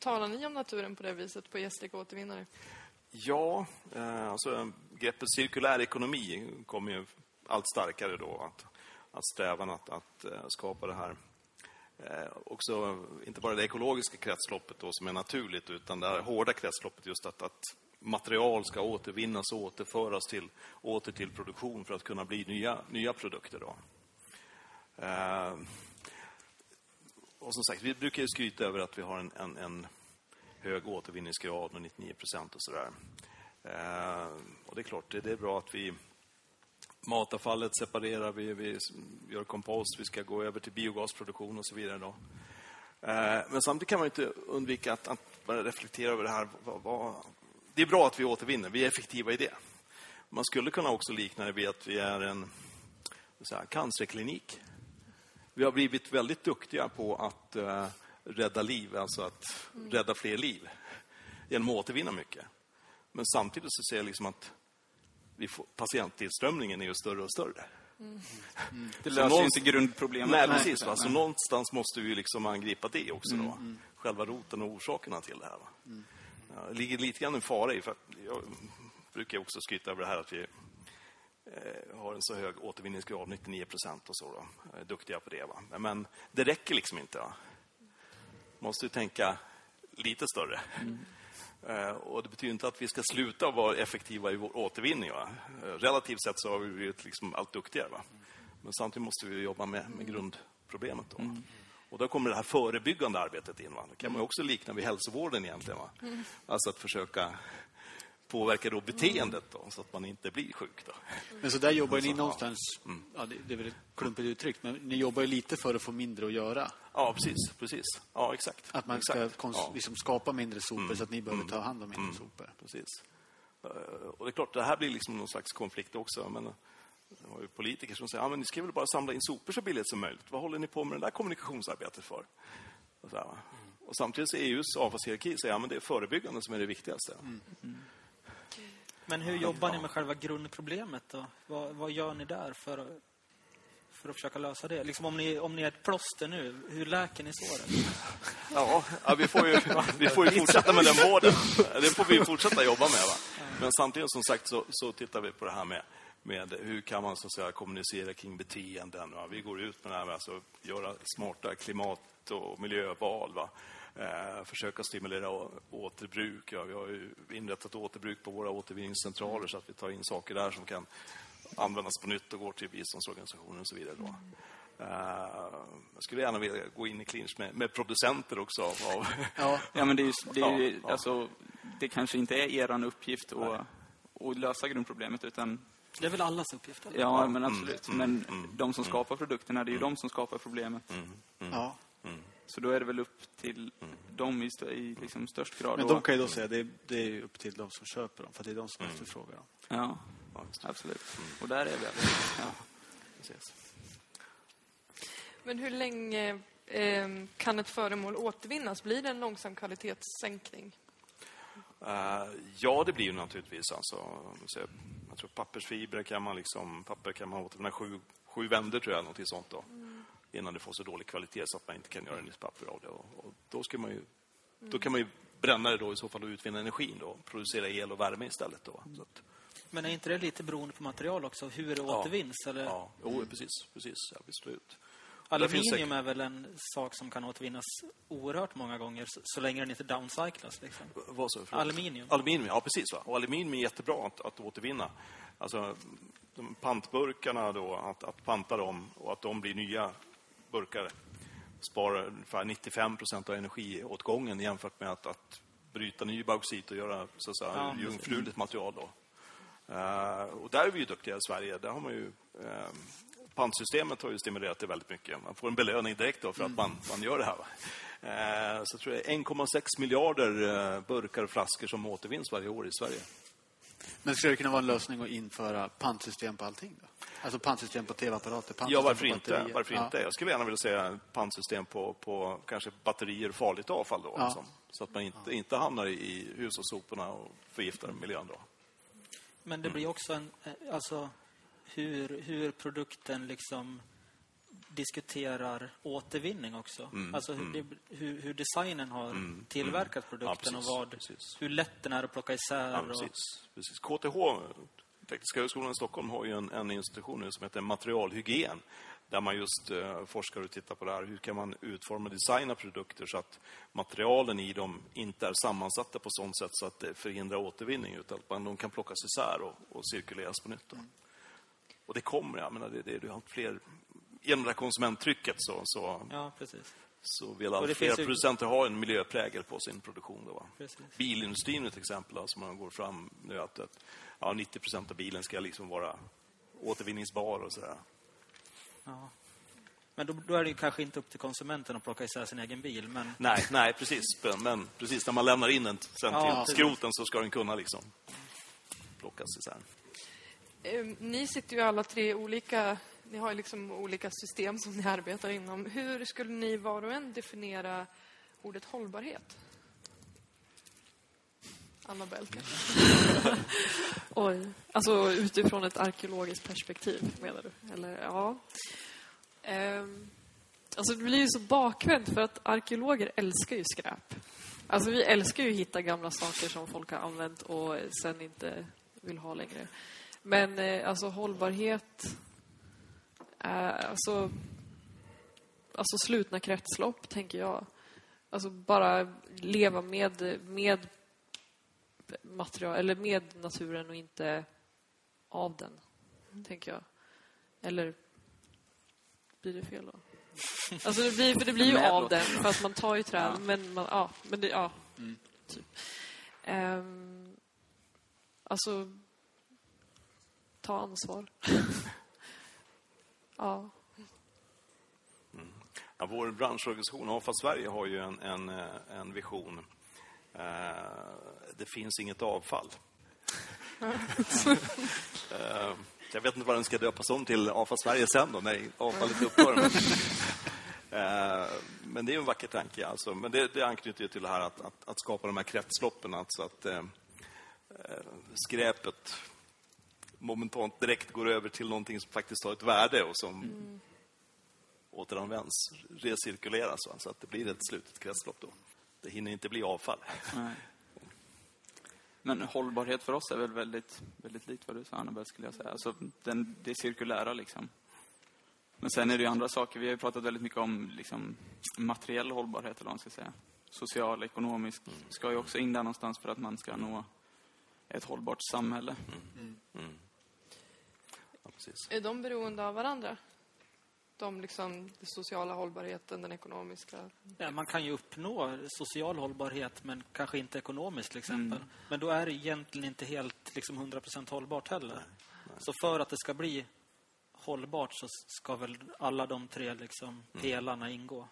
Talar ni om naturen på det viset på Gästrike återvinnare? Ja, eh, alltså greppet cirkulär ekonomi kommer ju allt starkare då. Att, att strävan att, att eh, skapa det här eh, också inte bara det ekologiska kretsloppet då, som är naturligt utan det här hårda kretsloppet just att, att material ska återvinnas och återföras till, åter till produktion för att kunna bli nya, nya produkter. Då. Eh, och som sagt, vi brukar ju skryta över att vi har en, en, en hög återvinningsgrad med 99 procent och sådär. Eh, och det är klart, det, det är bra att vi matavfallet separerar, vi, vi gör kompost, vi ska gå över till biogasproduktion och så vidare. Då. Eh, men samtidigt kan man inte undvika att, att bara reflektera över det här. Vad, vad, det är bra att vi återvinner, vi är effektiva i det. Man skulle kunna också likna det vid att vi är en så här, cancerklinik. Vi har blivit väldigt duktiga på att eh, rädda liv, alltså att rädda fler liv genom att återvinna mycket. Men samtidigt så ser jag liksom att vi får, patienttillströmningen är ju större och större. Det Så löser ju någonstans- inte grundproblemet. Nej, precis. Va? Så någonstans måste vi liksom angripa det också. Då. Själva roten och orsakerna till det här. Va? Ja, det ligger lite grann en fara i, för att jag brukar också skryta över det här att vi har en så hög återvinningsgrad, 99 procent och så. Då. Är duktiga på det. Va? Men, det räcker liksom inte. Va? måste ju tänka lite större. Eh, och det betyder inte att vi ska sluta vara effektiva i vår återvinning. Va? Eh, Relativt sett så har vi blivit liksom allt duktigare. Va? Men samtidigt måste vi jobba med, med grundproblemet. Då. Och då kommer det här förebyggande arbetet in. Va? Det kan man också likna vid hälsovården egentligen. Va? Alltså att försöka påverka då beteendet då, så att man inte blir sjuk. Då. Men så där jobbar ju ni ja. någonstans, ja, det, är väl ett klumpigt uttryck, men ni jobbar ju lite för att få mindre att göra. Ja, precis. precis. Ja, exakt. Att man ska exakt. kons- Ja. liksom skapa mindre sopor så att ni behöver ta hand om mindre sopor. Precis. Eh, Och det är klart, det här blir liksom någon slags konflikt också. Men det har ju politiker som säger, ja men ni ska väl bara samla in sopor så billigt som möjligt. Vad håller ni på med det där kommunikationsarbetet för? Och, så här, och samtidigt så EUs avfallshierarki säger, ja men det är förebyggande som är det viktigaste. Men hur jobbar ni med själva grundproblemet då? Vad, vad gör ni där för att, för att försöka lösa det? Liksom om, ni, om ni är ett plåster nu, hur läker ni såret? Ja, ja vi, får ju, vi får ju fortsätta med den vården. Det får vi fortsätta jobba med. Va? Men samtidigt som sagt så, så tittar vi på det här med, med hur kan man så att säga, kommunicera kring beteenden. Va? Vi går ut med det här med att alltså, göra smarta klimat och miljöval. Va? Eh, försöka stimulera återbruk. Ja, vi har ju inrättat återbruk på våra återvinningscentraler så att vi tar in saker där som kan användas på nytt och går till biståndsorganisationer och så vidare. Då. Eh, jag skulle gärna vilja gå in i clinch med, med producenter också. Av, Ja, Ja, men det är ju, det är ju Ja, ja. alltså, det kanske inte är eran uppgift att, att lösa grundproblemet, utan Det är väl allas uppgift? eller? Ja, men absolut. mm, men mm, de som skapar produkterna, det är ju de som skapar problemet. ja. Så då är det väl upp till dem i, i liksom störst grad. Men att- de kan ju då säga det är, det är upp till de som köper dem, för det är de som efterfrågar dem. Ja, det. absolut. Och där är vi. Ja. Precis. Men hur länge eh, kan ett föremål återvinnas? Blir det en långsam kvalitetssänkning? Eh, ja, det blir ju naturligtvis. Alltså, så jag, tror pappersfibrer kan man liksom, papper kan man återvinna sju, sju vändor tror jag, någonting sånt då. Innan det får så dålig kvalitet så att man inte kan göra nytt papper av det. Och, och då, ska man ju, då kan man ju bränna det då i så fall och utvinna energin då. Producera el och värme istället då. Så att, Men är inte det lite beroende på material också? Hur det Ja. återvinns? Eller? ja, jo, precis, precis, ja, absolut. Aluminium är väl en sak som kan återvinnas oerhört många gånger så, så länge den inte downcyclas. Liksom. Vad? Förlåt. Aluminium. Aluminium, ja precis. Va? Och aluminium är jättebra att, att återvinna. Alltså, de pantburkarna då, att, att panta dem och att de blir nya burkar sparar ungefär 95 procent av energiåtgången jämfört med att, att bryta ny bauxit och göra så att säga, Ja, jungfruligt material. Då. Eh, och där är vi ju duktiga i Sverige. Där har man ju, eh, pantsystemet har ju stimulerat det väldigt mycket. Man får en belöning direkt då för att man, man gör det här. Eh, så jag tror är 1,6 miljarder eh, burkar och flaskor som återvinns varje år i Sverige. Men skulle det kunna vara en lösning att införa pantsystem på allting då? Alltså pantsystem på tv-apparater, pantsystem Ja, varför på inte? batterier. Varför Ja. inte? Jag skulle gärna vilja säga pantsystem på, på kanske batterier och farligt avfall då. Ja. Liksom. Så att man inte, inte hamnar i hushållssoporna och förgiftar miljön då. Men det blir också en... eh, Alltså, hur, hur produkten liksom diskuterar återvinning också. Mm, Alltså hur, det, hur, hur designen har tillverkat produkten Ja, och precis, vad, precis. hur lätt den är att plocka isär. Ja, och, precis, precis. KTH, Tekniska högskolan i Stockholm, har ju en, en institution nu som heter materialhygien. Där man just eh, forskar och tittar på det här. Hur kan man utforma och designa produkter så att materialen i dem inte är sammansatta på sånt sätt så att det förhindrar återvinning. Utan att man, de kan plockas isär och, och cirkuleras på nytt. Då. Och det kommer, jag menar, det, det, har allt fler... Genom det här konsumenttrycket så, så, Ja, precis. så vill allt fler ju- producenter ha en miljöprägel på sin produktion. Då, va? precis. Bilindustrin ett exempel, alltså man går fram nu att, att ja, 90 procent av bilen ska liksom vara återvinningsbar och sådär. Ja. Men då, då är det ju kanske inte upp till konsumenten att plocka isär sin egen bil. Men Nej, nej, precis. Men precis när man lämnar in den sen Ja, till skroten så ska den kunna liksom plockas isär. Eh, Ni sitter ju alla tre olika... Ni har ju liksom olika system som ni arbetar inom. Hur skulle ni var och en definiera ordet hållbarhet? Annabelle kanske? Oj. Alltså utifrån ett arkeologiskt perspektiv, menar du? Eller, ja. Ehm, alltså det blir ju så bakvänt för att arkeologer älskar ju skräp. Alltså vi älskar ju att hitta gamla saker som folk har använt och sen inte vill ha längre. Men eh, alltså hållbarhet... Eh, alltså, alltså slutna kretslopp, tänker jag. Alltså bara leva med, med material, eller med naturen och inte av den, tänker jag. Eller blir det fel då? Alltså det blir, för det blir ju av då. den, för att man tar ju träd, Ja. men man, ja, men det, ja. Typ. Ehm, alltså, ta ansvar. ja. Ja, vår branschorganisation Avfall Sverige har ju en, en, eh, en vision. Eh, det finns inget avfall. eh, jag vet inte vad den ska döpas om till Avfall Sverige sen då, när avfallet upphör. Men, eh, men det är en vacker tanke. Alltså. Men det, det anknyter ju till det här att, att, att skapa de här kretsloppen. Alltså att eh, eh, skräpet momentant direkt går över till någonting som faktiskt har ett värde och som återanvänds, recirkuleras. Så att det blir ett slutet kretslopp då. Det hinner inte bli avfall. Nej. Men hållbarhet för oss är väl väldigt, väldigt likt vad du sa, Annabelle, skulle jag säga. Alltså, den, det cirkulära liksom. Men sen är det ju andra saker. Vi har ju pratat väldigt mycket om liksom, materiell hållbarhet, eller vad man ska säga. Social, ekonomisk, ska ju också in där någonstans för att man ska nå ett hållbart samhälle. Ja, precis. Är de beroende av varandra? De liksom, den sociala hållbarheten, den ekonomiska. Ja, man kan ju uppnå social hållbarhet, men kanske inte ekonomiskt till exempel. Men då är det egentligen inte helt liksom, 100% hållbart heller. Så för att det ska bli hållbart så ska väl alla de tre liksom, delarna ingå.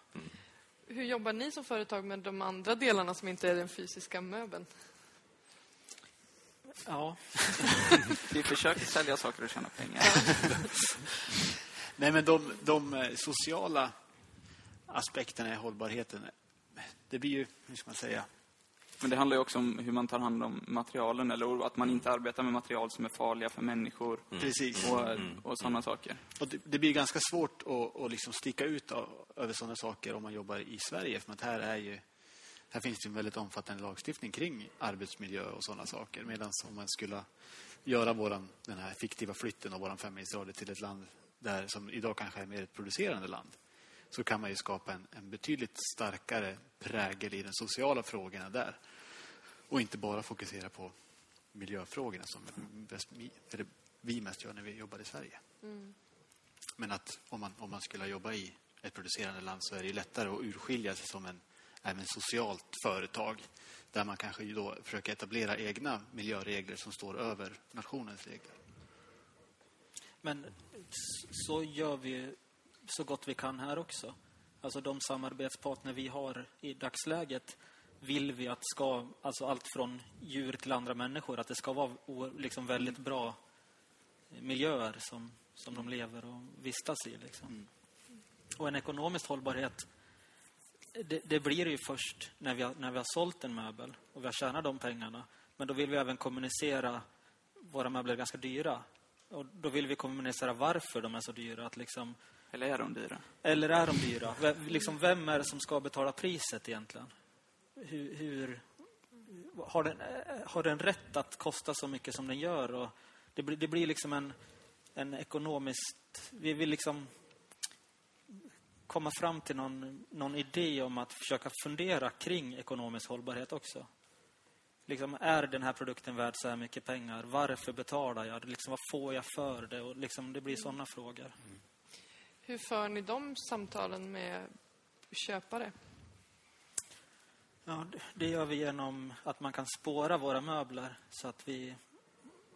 Hur jobbar ni som företag med de andra delarna som inte är den fysiska möbeln? Ja, Vi försöker sälja saker och tjäna pengar. Nej, men de, de eh, sociala aspekterna i hållbarheten, det blir ju, hur ska man säga, Men det handlar ju också om hur man tar hand om materialen, eller att man inte arbetar med material som är farliga för människor. precis. Och, och sådana saker. Och det, det blir ganska svårt att, att liksom sticka ut av, över sådana saker om man jobbar i Sverige. För att här, är ju, här finns det en väldigt omfattande lagstiftning kring arbetsmiljö och sådana saker. Medan om man skulle göra våran, den här fiktiva flytten av våran femmilsradie till ett land där, som idag kanske är mer ett producerande land så kan man ju skapa en, en betydligt starkare prägel i de sociala frågorna där. Och inte bara fokusera på miljöfrågorna som bäst, vi mest gör när vi jobbar i Sverige. Men att om man, om man skulle jobba i ett producerande land så är det ju lättare att urskilja sig som en även socialt företag där man kanske då försöker etablera egna miljöregler som står över nationens regler. men så gör vi så gott vi kan här också. Alltså de samarbetspartner vi har i dagsläget vill vi att ska, alltså allt från djur till andra människor, att det ska vara liksom väldigt bra miljöer som, som de lever och vistas i. Liksom. Och en ekonomisk hållbarhet, det, det blir det ju först när vi, har, när vi har sålt en möbel och vi har tjänat de pengarna. Men då vill vi även kommunicera, våra möbler är ganska dyra. Och då vill vi kommunicera varför de är så dyra. Att liksom, Eller är de dyra? eller är de dyra? V- liksom, vem är det som ska betala priset egentligen? Hur, hur, har, den, har den rätt att kosta så mycket som den gör? Och det, blir, det blir liksom en, en ekonomiskt... Vi vill liksom komma fram till någon, någon idé om att försöka fundera kring ekonomisk hållbarhet också. Liksom, är den här produkten värd så här mycket pengar? Varför betalar jag? Liksom, vad får jag för det? Och liksom, det blir sådana frågor. Hur för ni de samtalen med köpare? Ja, det- gör vi genom att man kan spåra våra möbler så att vi...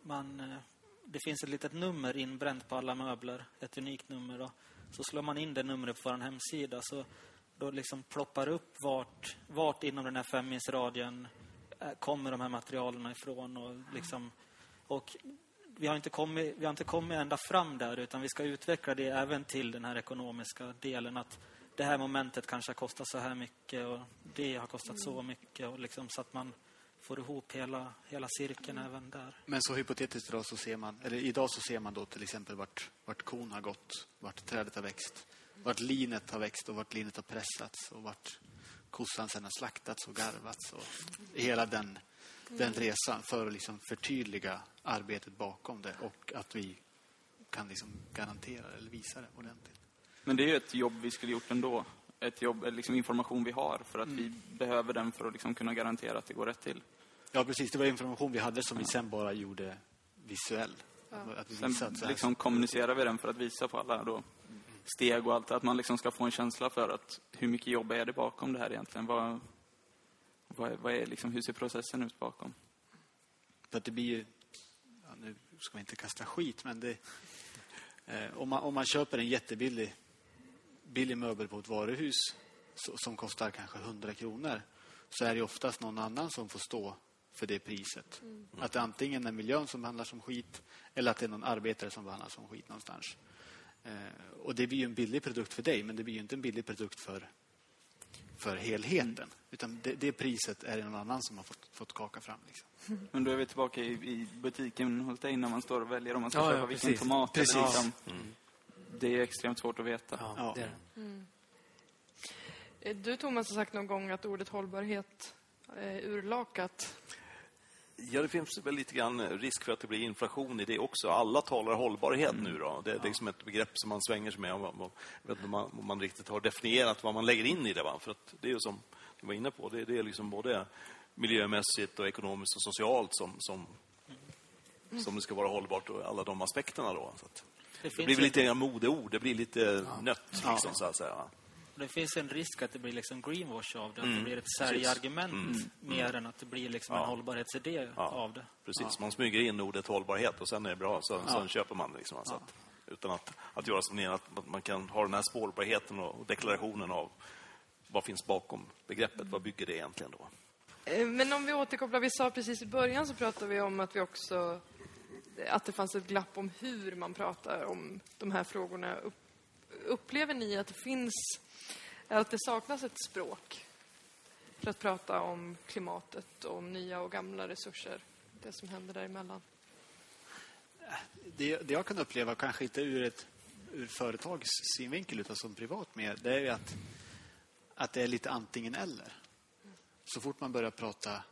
Man, eh, det finns ett litet nummer inbränt på alla möbler, ett unikt nummer. Och så slår man in det numret på vår hemsida så då liksom ploppar det upp vart, vart inom den här femmilsradien eh, kommer de här materialen ifrån. Och, liksom, och vi, har inte kommit, vi har inte kommit ända fram där utan vi ska utveckla det även till den här ekonomiska delen. att det här momentet kanske har kostat så här mycket och det har kostat så mycket. Och liksom så att man får ihop hela, hela cirkeln även där. Men så hypotetiskt idag så ser man, eller idag så ser man då till exempel vart, vart kon har gått, vart trädet har växt, vart linet har växt och vart linet har pressats och vart kossan sen har slaktats och garvats och hela den, den resan för att liksom förtydliga arbetet bakom det och att vi kan liksom garantera eller visa det ordentligt. Men det är ju ett jobb vi skulle gjort ändå. Ett jobb, eller liksom information vi har för att vi behöver den för att liksom kunna garantera att det går rätt till. Ja, precis. Det var information vi hade som vi sen bara gjorde visuell. Att vi Sen att liksom kommunicerar vi den för att visa på alla då steg och allt. Att man liksom ska få en känsla för att hur mycket jobb är det bakom det här egentligen? Vad, vad är, vad är liksom, hur ser processen ut bakom? För att det blir ju... Ja, nu ska man inte kasta skit, men det... Eh, om, man, om man köper en jättebillig billig möbel på ett varuhus som kostar kanske 100 kronor så är det oftast någon annan som får stå för det priset. Att det antingen är miljön som behandlas som skit eller att det är någon arbetare som behandlas som skit någonstans. Eh, och det blir ju en billig produkt för dig, men det blir ju inte en billig produkt för, för helheten. Utan det, det priset är det någon annan som har fått, fått kaka fram. Liksom. Men då är vi tillbaka i, i butiken hos dig när man står och väljer om man ska Ja, ja, köpa vilken precis. tomat. Precis. Eller liksom, Det är extremt svårt att veta. Ja, Ja. det är det. Eh, Du Thomas har sagt någon gång att ordet hållbarhet är urlakat. Ja, det finns väl lite grann risk för att det blir inflation i det också. Alla talar hållbarhet nu då. Det, det är liksom ett begrepp som man svänger sig med. Om, inte om man, om man riktigt har definierat vad man lägger in i det. Va? För att det är ju som du var inne på, det, det är liksom både miljömässigt och ekonomiskt och socialt som, som, som det ska vara hållbart och alla de aspekterna då. Så att, Det det blir en, lite modeord, det blir lite nött liksom, så att säga. det finns en risk att det blir liksom greenwash av det. Att Mm, det blir ett säljargument mer än att det blir liksom en Ja. hållbarhetsidé Ja. av det. Precis, man smyger in ordet hållbarhet och sen är det bra, så, sen köper man det. Liksom, alltså att, utan att, att göra som ni, att man- kan ha den här spårbarheten och deklarationen av vad finns bakom begreppet, vad bygger det egentligen då? Eh, Men om vi återkopplar, vi sa precis i början så pratade vi om att vi också att det fanns ett glapp om hur man pratar om de här frågorna. Upplever ni att det finns, att det saknas ett språk för att prata om klimatet och om nya och gamla resurser, det som händer däremellan? Det, det jag kan uppleva, kanske inte ur ett ur företags synvinkel utan som privat mer, det är ju att, att det är lite antingen eller. Så fort man börjar prata,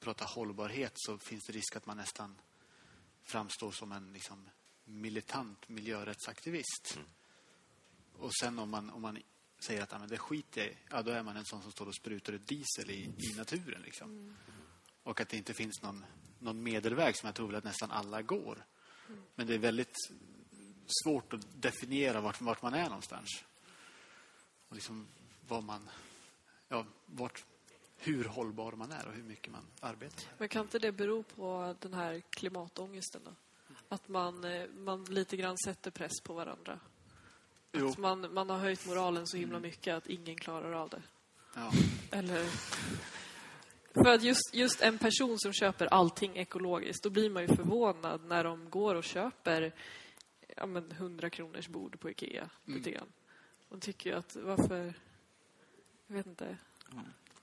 prata hållbarhet så finns det risk att man nästan framstår som en liksom, militant miljörättsaktivist. Och sen om man, om man säger att ah, men det skiter jag i, ja, då är man en sån som står och sprutar ut diesel i, i naturen. Liksom. Och att det inte finns någon, någon medelväg som jag tror att nästan alla går. Men det är väldigt svårt att definiera vart, vart man är någonstans. Och liksom vad man... Ja, vart, hur hållbar man är och hur mycket man arbetar. Men kan inte det bero på den här klimatångesten då? Att man, eh, man lite grann sätter press på varandra. Jo. Att man, man har höjt moralen så himla mycket att ingen klarar av det. Ja. Eller... För att just, just en person som köper allting ekologiskt, då blir man ju förvånad när de går och köper ja, men 100 kronors bord på Ikea. Lite grann. Man tycker ju att varför... Jag vet inte.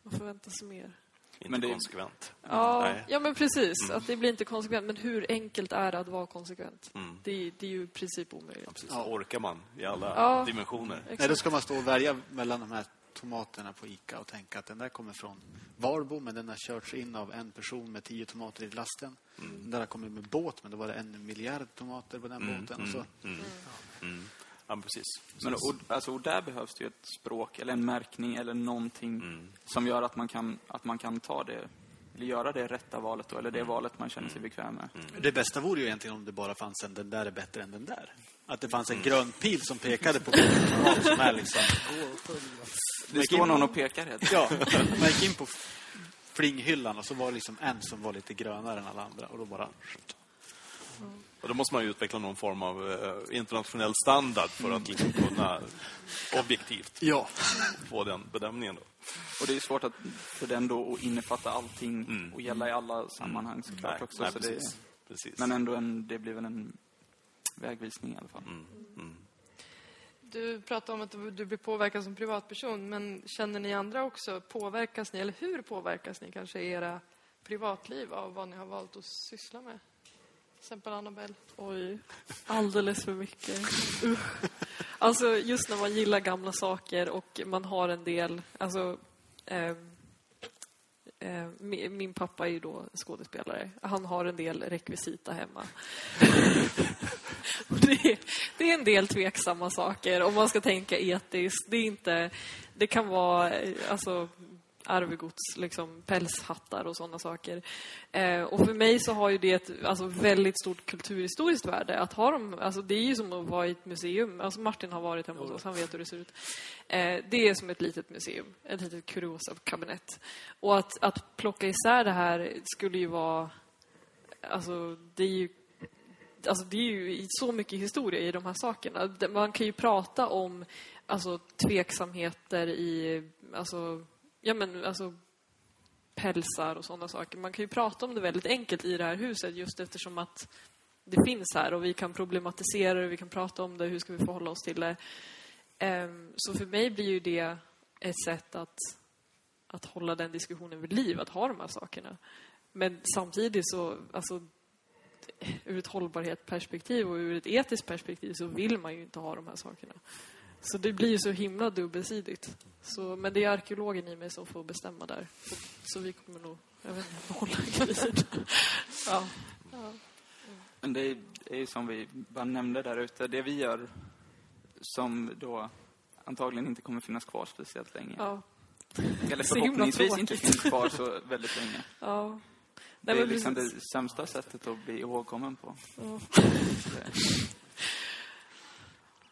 Man förväntar sig mer. Inte Men det- konsekvent. Ja, Nej. ja men precis. Att det blir inte konsekvent. Men hur enkelt är det att vara konsekvent? Mm. Det, det är ju i princip omöjligt. Precis. Orkar man i alla Ja. dimensioner? Nej, då ska man stå och välja mellan de här tomaterna på Ica och tänka att den där kommer från Varbo men den har körts in av en person med tio tomater i lasten. Den där har kommit med båt men då var det en miljard tomater på den båten. Och så. Ja, precis. Men, och, alltså, och där behövs det ju ett språk eller en märkning eller någonting som gör att man, kan, att man kan ta det, eller göra det rätta valet då, eller det valet man känner sig bekväm med. Det bästa vore ju egentligen om det bara fanns en den där är bättre än den där. Att det fanns en grön pil som pekade på tomat som är liksom... Det står någon och pekar helt Ja, man gick in på flinghyllan och så var det liksom en som var lite grönare än alla andra och då bara... Och då måste man ju utveckla någon form av eh, internationell standard för att liksom kunna objektivt Ja. få den bedömningen. Då. Och det är svårt att, för den då att innefatta allting och gälla i alla sammanhang såklart Nej, också. nej, så det, precis. precis. men ändå en, det blir väl en vägvisning i alla fall. Du pratar om att du du blir påverkad som privatperson, men känner ni andra också, påverkas ni, eller hur påverkas ni kanske i era privatliv av vad ni har valt att syssla med? Till exempel Annabelle. Oj, alldeles för mycket. Usch. Alltså, just när man gillar gamla saker och man har en del... Alltså, eh, eh, min, pappa är ju då skådespelare. Han har en del rekvisita hemma. Det, är, det är en del tveksamma saker om man ska tänka etiskt. Det, är inte, det kan vara eh, alltså, arvegods, liksom, pälshattar och sådana saker. Eh, och för mig så har ju det ett alltså, väldigt stort kulturhistoriskt värde. Att ha dem, alltså, det är ju som att vara i ett museum. Alltså, Martin har varit hemma hos oss, han vet hur det ser ut. Eh, det är som ett litet museum, ett litet kuriosa-kabinett. Och att, att plocka isär det här skulle ju vara... Alltså, det är ju alltså det är ju så mycket historia i de här sakerna. Man kan ju prata om alltså, tveksamheter i alltså, ja, men, alltså, pälsar och sådana saker. Man kan ju prata om det väldigt enkelt i det här huset just eftersom att det finns här och vi kan problematisera det, vi kan prata om det, hur ska vi förhålla oss till det. Ehm, så för mig blir ju det ett sätt att, att hålla den diskussionen vid liv, att ha de här sakerna. Men samtidigt så, alltså, ur ett hållbarhetsperspektiv och ur ett etiskt perspektiv så vill man ju inte ha de här sakerna. Så det blir ju så himla dubbelsidigt. Så, men det är arkeologen i mig som får bestämma där. Så, så vi kommer nog, jag vet inte, behålla vid. Ja. Men det är, det är ju som vi bara nämnde där ute, det vi gör som då antagligen inte kommer finnas kvar speciellt länge. Ja. Eller förhoppningsvis inte finns kvar så väldigt länge. ja. Det Nej, är men liksom det precis. sämsta sättet att bli ihågkommen på. Ja.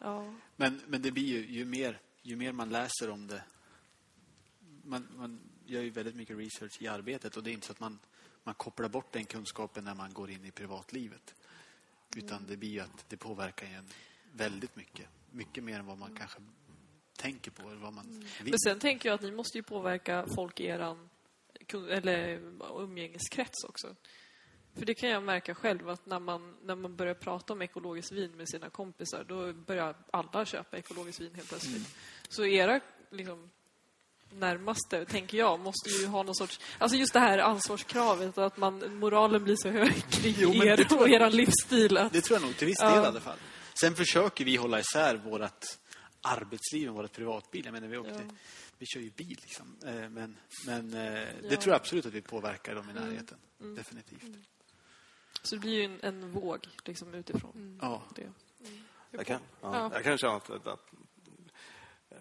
Ja. Men, men det blir ju, ju, mer, ju mer man läser om det. Man, man gör ju väldigt mycket research i arbetet och det är inte så att man, man kopplar bort den kunskapen när man går in i privatlivet. Utan det blir ju att det påverkar en väldigt mycket. Mycket mer än vad man kanske tänker på eller vad man vill. Men sen tänker jag att ni måste ju påverka folk i eller umgängeskrets också. För det kan jag märka själv att när man, när man börjar prata om ekologiskt vin med sina kompisar då börjar alla köpa ekologiskt vin helt plötsligt. Så era liksom, närmaste, tänker jag, måste ju ha någon sorts... Alltså just det här ansvarskravet, att man, moralen blir så hög kring Jo, er och jag- eran livsstil. Att, Det tror jag nog till viss Ja. del i alla fall. Sen försöker vi hålla isär vårt arbetsliv och vårt privatbil. Jag menar, vi, åkte, Ja. vi kör ju bil liksom. Eh, Men, men eh, det Ja. Mm. tror jag absolut att vi påverkar dem i närheten. Definitivt. Så det blir ju en, en våg liksom, utifrån Ja. det. Jag kan, ja, Ja. jag kan känna att, att, att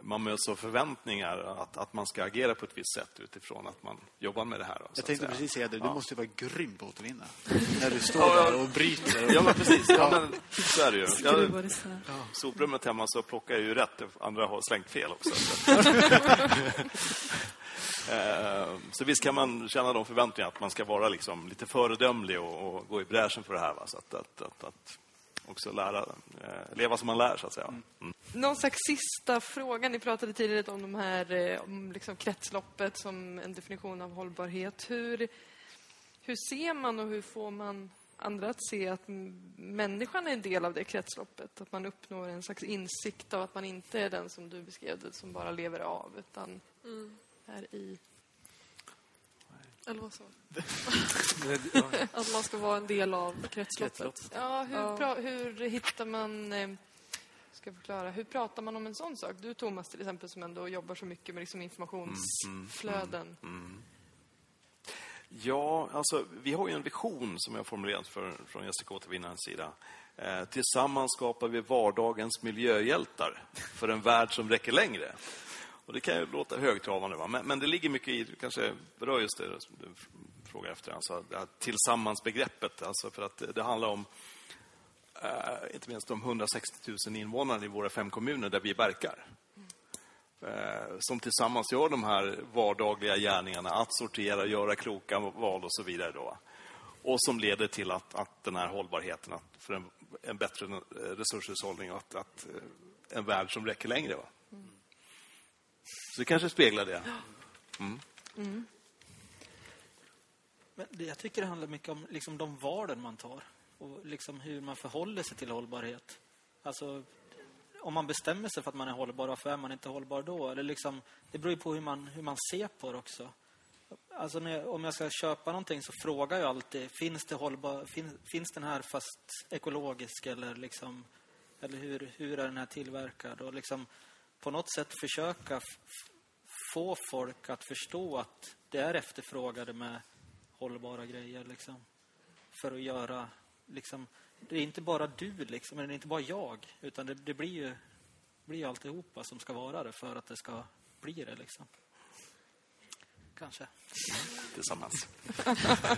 man möts av förväntningar att, att man ska agera på ett visst sätt utifrån att man jobbar med det här. Då, Jag tänkte säga. precis säga det. Du Ja. måste ju vara grym på att återvinna. När du står Ja, där och bryter. Ja, men precis. Ja, men, så är det ju. Jag, soprummet hemma så plockar jag ju rätt. Andra har slängt fel också. Eh, Så visst kan man känna de förväntningarna att man ska vara liksom lite föredömlig och, och gå i bräschen för det här. Va? Så att, att, att, att också lära, eh, leva som man lär, så att säga. Mm. Någon slags sista fråga. Ni pratade tidigare om de här eh, om liksom kretsloppet som en definition av hållbarhet. Hur, hur ser man och hur får man andra att se att människan är en del av det kretsloppet? Att man uppnår en slags insikt av att man inte är den som du beskrev det, som bara lever av, utan är i... Eller vad så? Ja. Att man ska vara en del av kretsloppet. Kretslopp. Ja, hur, Ja. Hur hittar man... Eh, ska jag förklara. Hur pratar man om en sån sak? Du, Thomas, till exempel, som ändå jobbar så mycket med liksom informationsflöden. Ja, alltså, vi har ju en vision som jag formulerat för, från Jessica Återvinnarens sida. Eh, tillsammans skapar vi vardagens miljöhjältar för en värld som räcker längre. Och det kan ju låta högtravande, va? Men, men det ligger mycket i, du kanske berör just det som du frågar efter, alltså det här tillsammansbegreppet. Alltså för att det, det handlar om, eh, inte minst de 160 000 invånarna i våra fem kommuner där vi verkar eh, som tillsammans gör de här vardagliga gärningarna, att sortera, göra kloka val och så vidare. Då. Och som leder till att, att den här hållbarheten, att för en, en bättre resurshushållning och att, att eh, en värld som räcker längre. Va? Så det kanske speglar det. Mm. Men det, jag tycker det handlar mycket om liksom, de valen man tar och liksom, hur man förhåller sig till hållbarhet. Alltså, om man bestämmer sig för att man är hållbar, varför är man inte hållbar då? Eller liksom, det beror ju på hur man, hur man ser på det också. Alltså när jag, om jag ska köpa någonting så frågar jag alltid, finns, det hållbar, fin, finns den här fast ekologisk eller, liksom, eller hur, hur är den här tillverkad? Och liksom, på något sätt försöka få folk att förstå att det är efterfrågade med hållbara grejer. Liksom, för att göra... Liksom, det är inte bara du, liksom, eller det är inte bara jag. Utan det, det blir ju blir alltihopa som ska vara det för att det ska bli det. Liksom. Kanske. Tillsammans.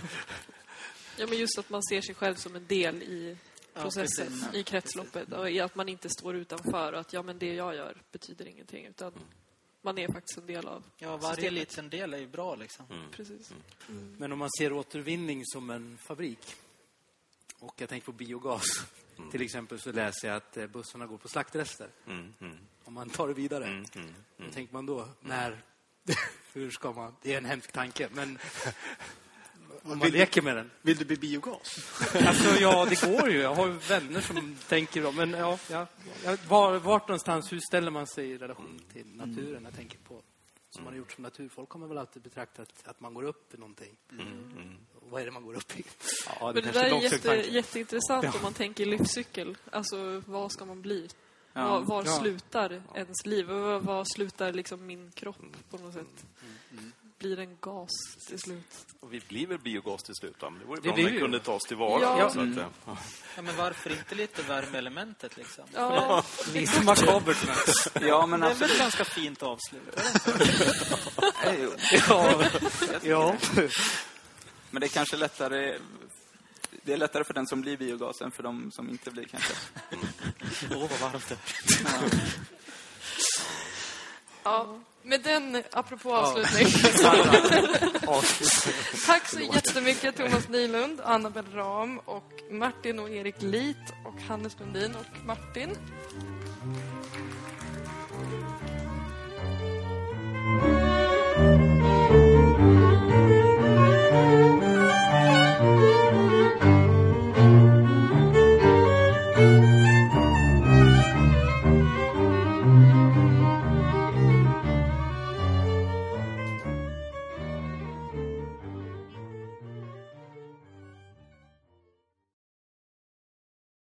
Ja, men just att man ser sig själv som en del i processen, precis. i kretsloppet. Och i att man inte står utanför och att ja, men det jag gör betyder ingenting. Utan man är faktiskt en del av Ja, varje systemet. liten del är ju bra. Liksom. Precis. Men om man ser återvinning som en fabrik och jag tänker på biogas. Till exempel så läser jag att eh, bussarna går på slaktrester. Mm, mm, Om man tar det vidare, mm, mm. vad tänker man då? När? Hur ska man? Det är en hemsk tanke, men om man Vill du- leker med den. Vill du bli biogas? Alltså, ja, det går ju. Jag har ju vänner som tänker då. Men ja, ja, ja var, vart någonstans, hur ställer man sig i relation till naturen? Jag tänker på, som man har gjort som naturfolk har man väl alltid betraktat att man går upp i någonting. Och vad är det man går upp i? Ja, Men det där är jätte, jätteintressant om man tänker livscykel. Alltså, vad ska man bli? Ja. Var, var Ja. slutar ens liv? Var, var slutar liksom min kropp på något sätt? Blir en gas till slut. Och vi blir väl biogas till slut, va? Men det vore Det bra om den kunde tas tillvara. Ja. Så att, eh, ja. Ja, men varför inte lite värmeelementet liksom? Ja, Lite makabert. men- Ja, men Det är väl absolut. ett ganska fint avslut? Ja. ja. Men det är kanske lättare... Det är lättare för den som blir biogas än för de som inte blir kanske. Åh, vad varmt det är. Ja. Med den, apropå avslutning. Tack så jättemycket Thomas Nylund, Annabel Ram och Martin och Erik Lit och Hannes Lundin och Martin. Thank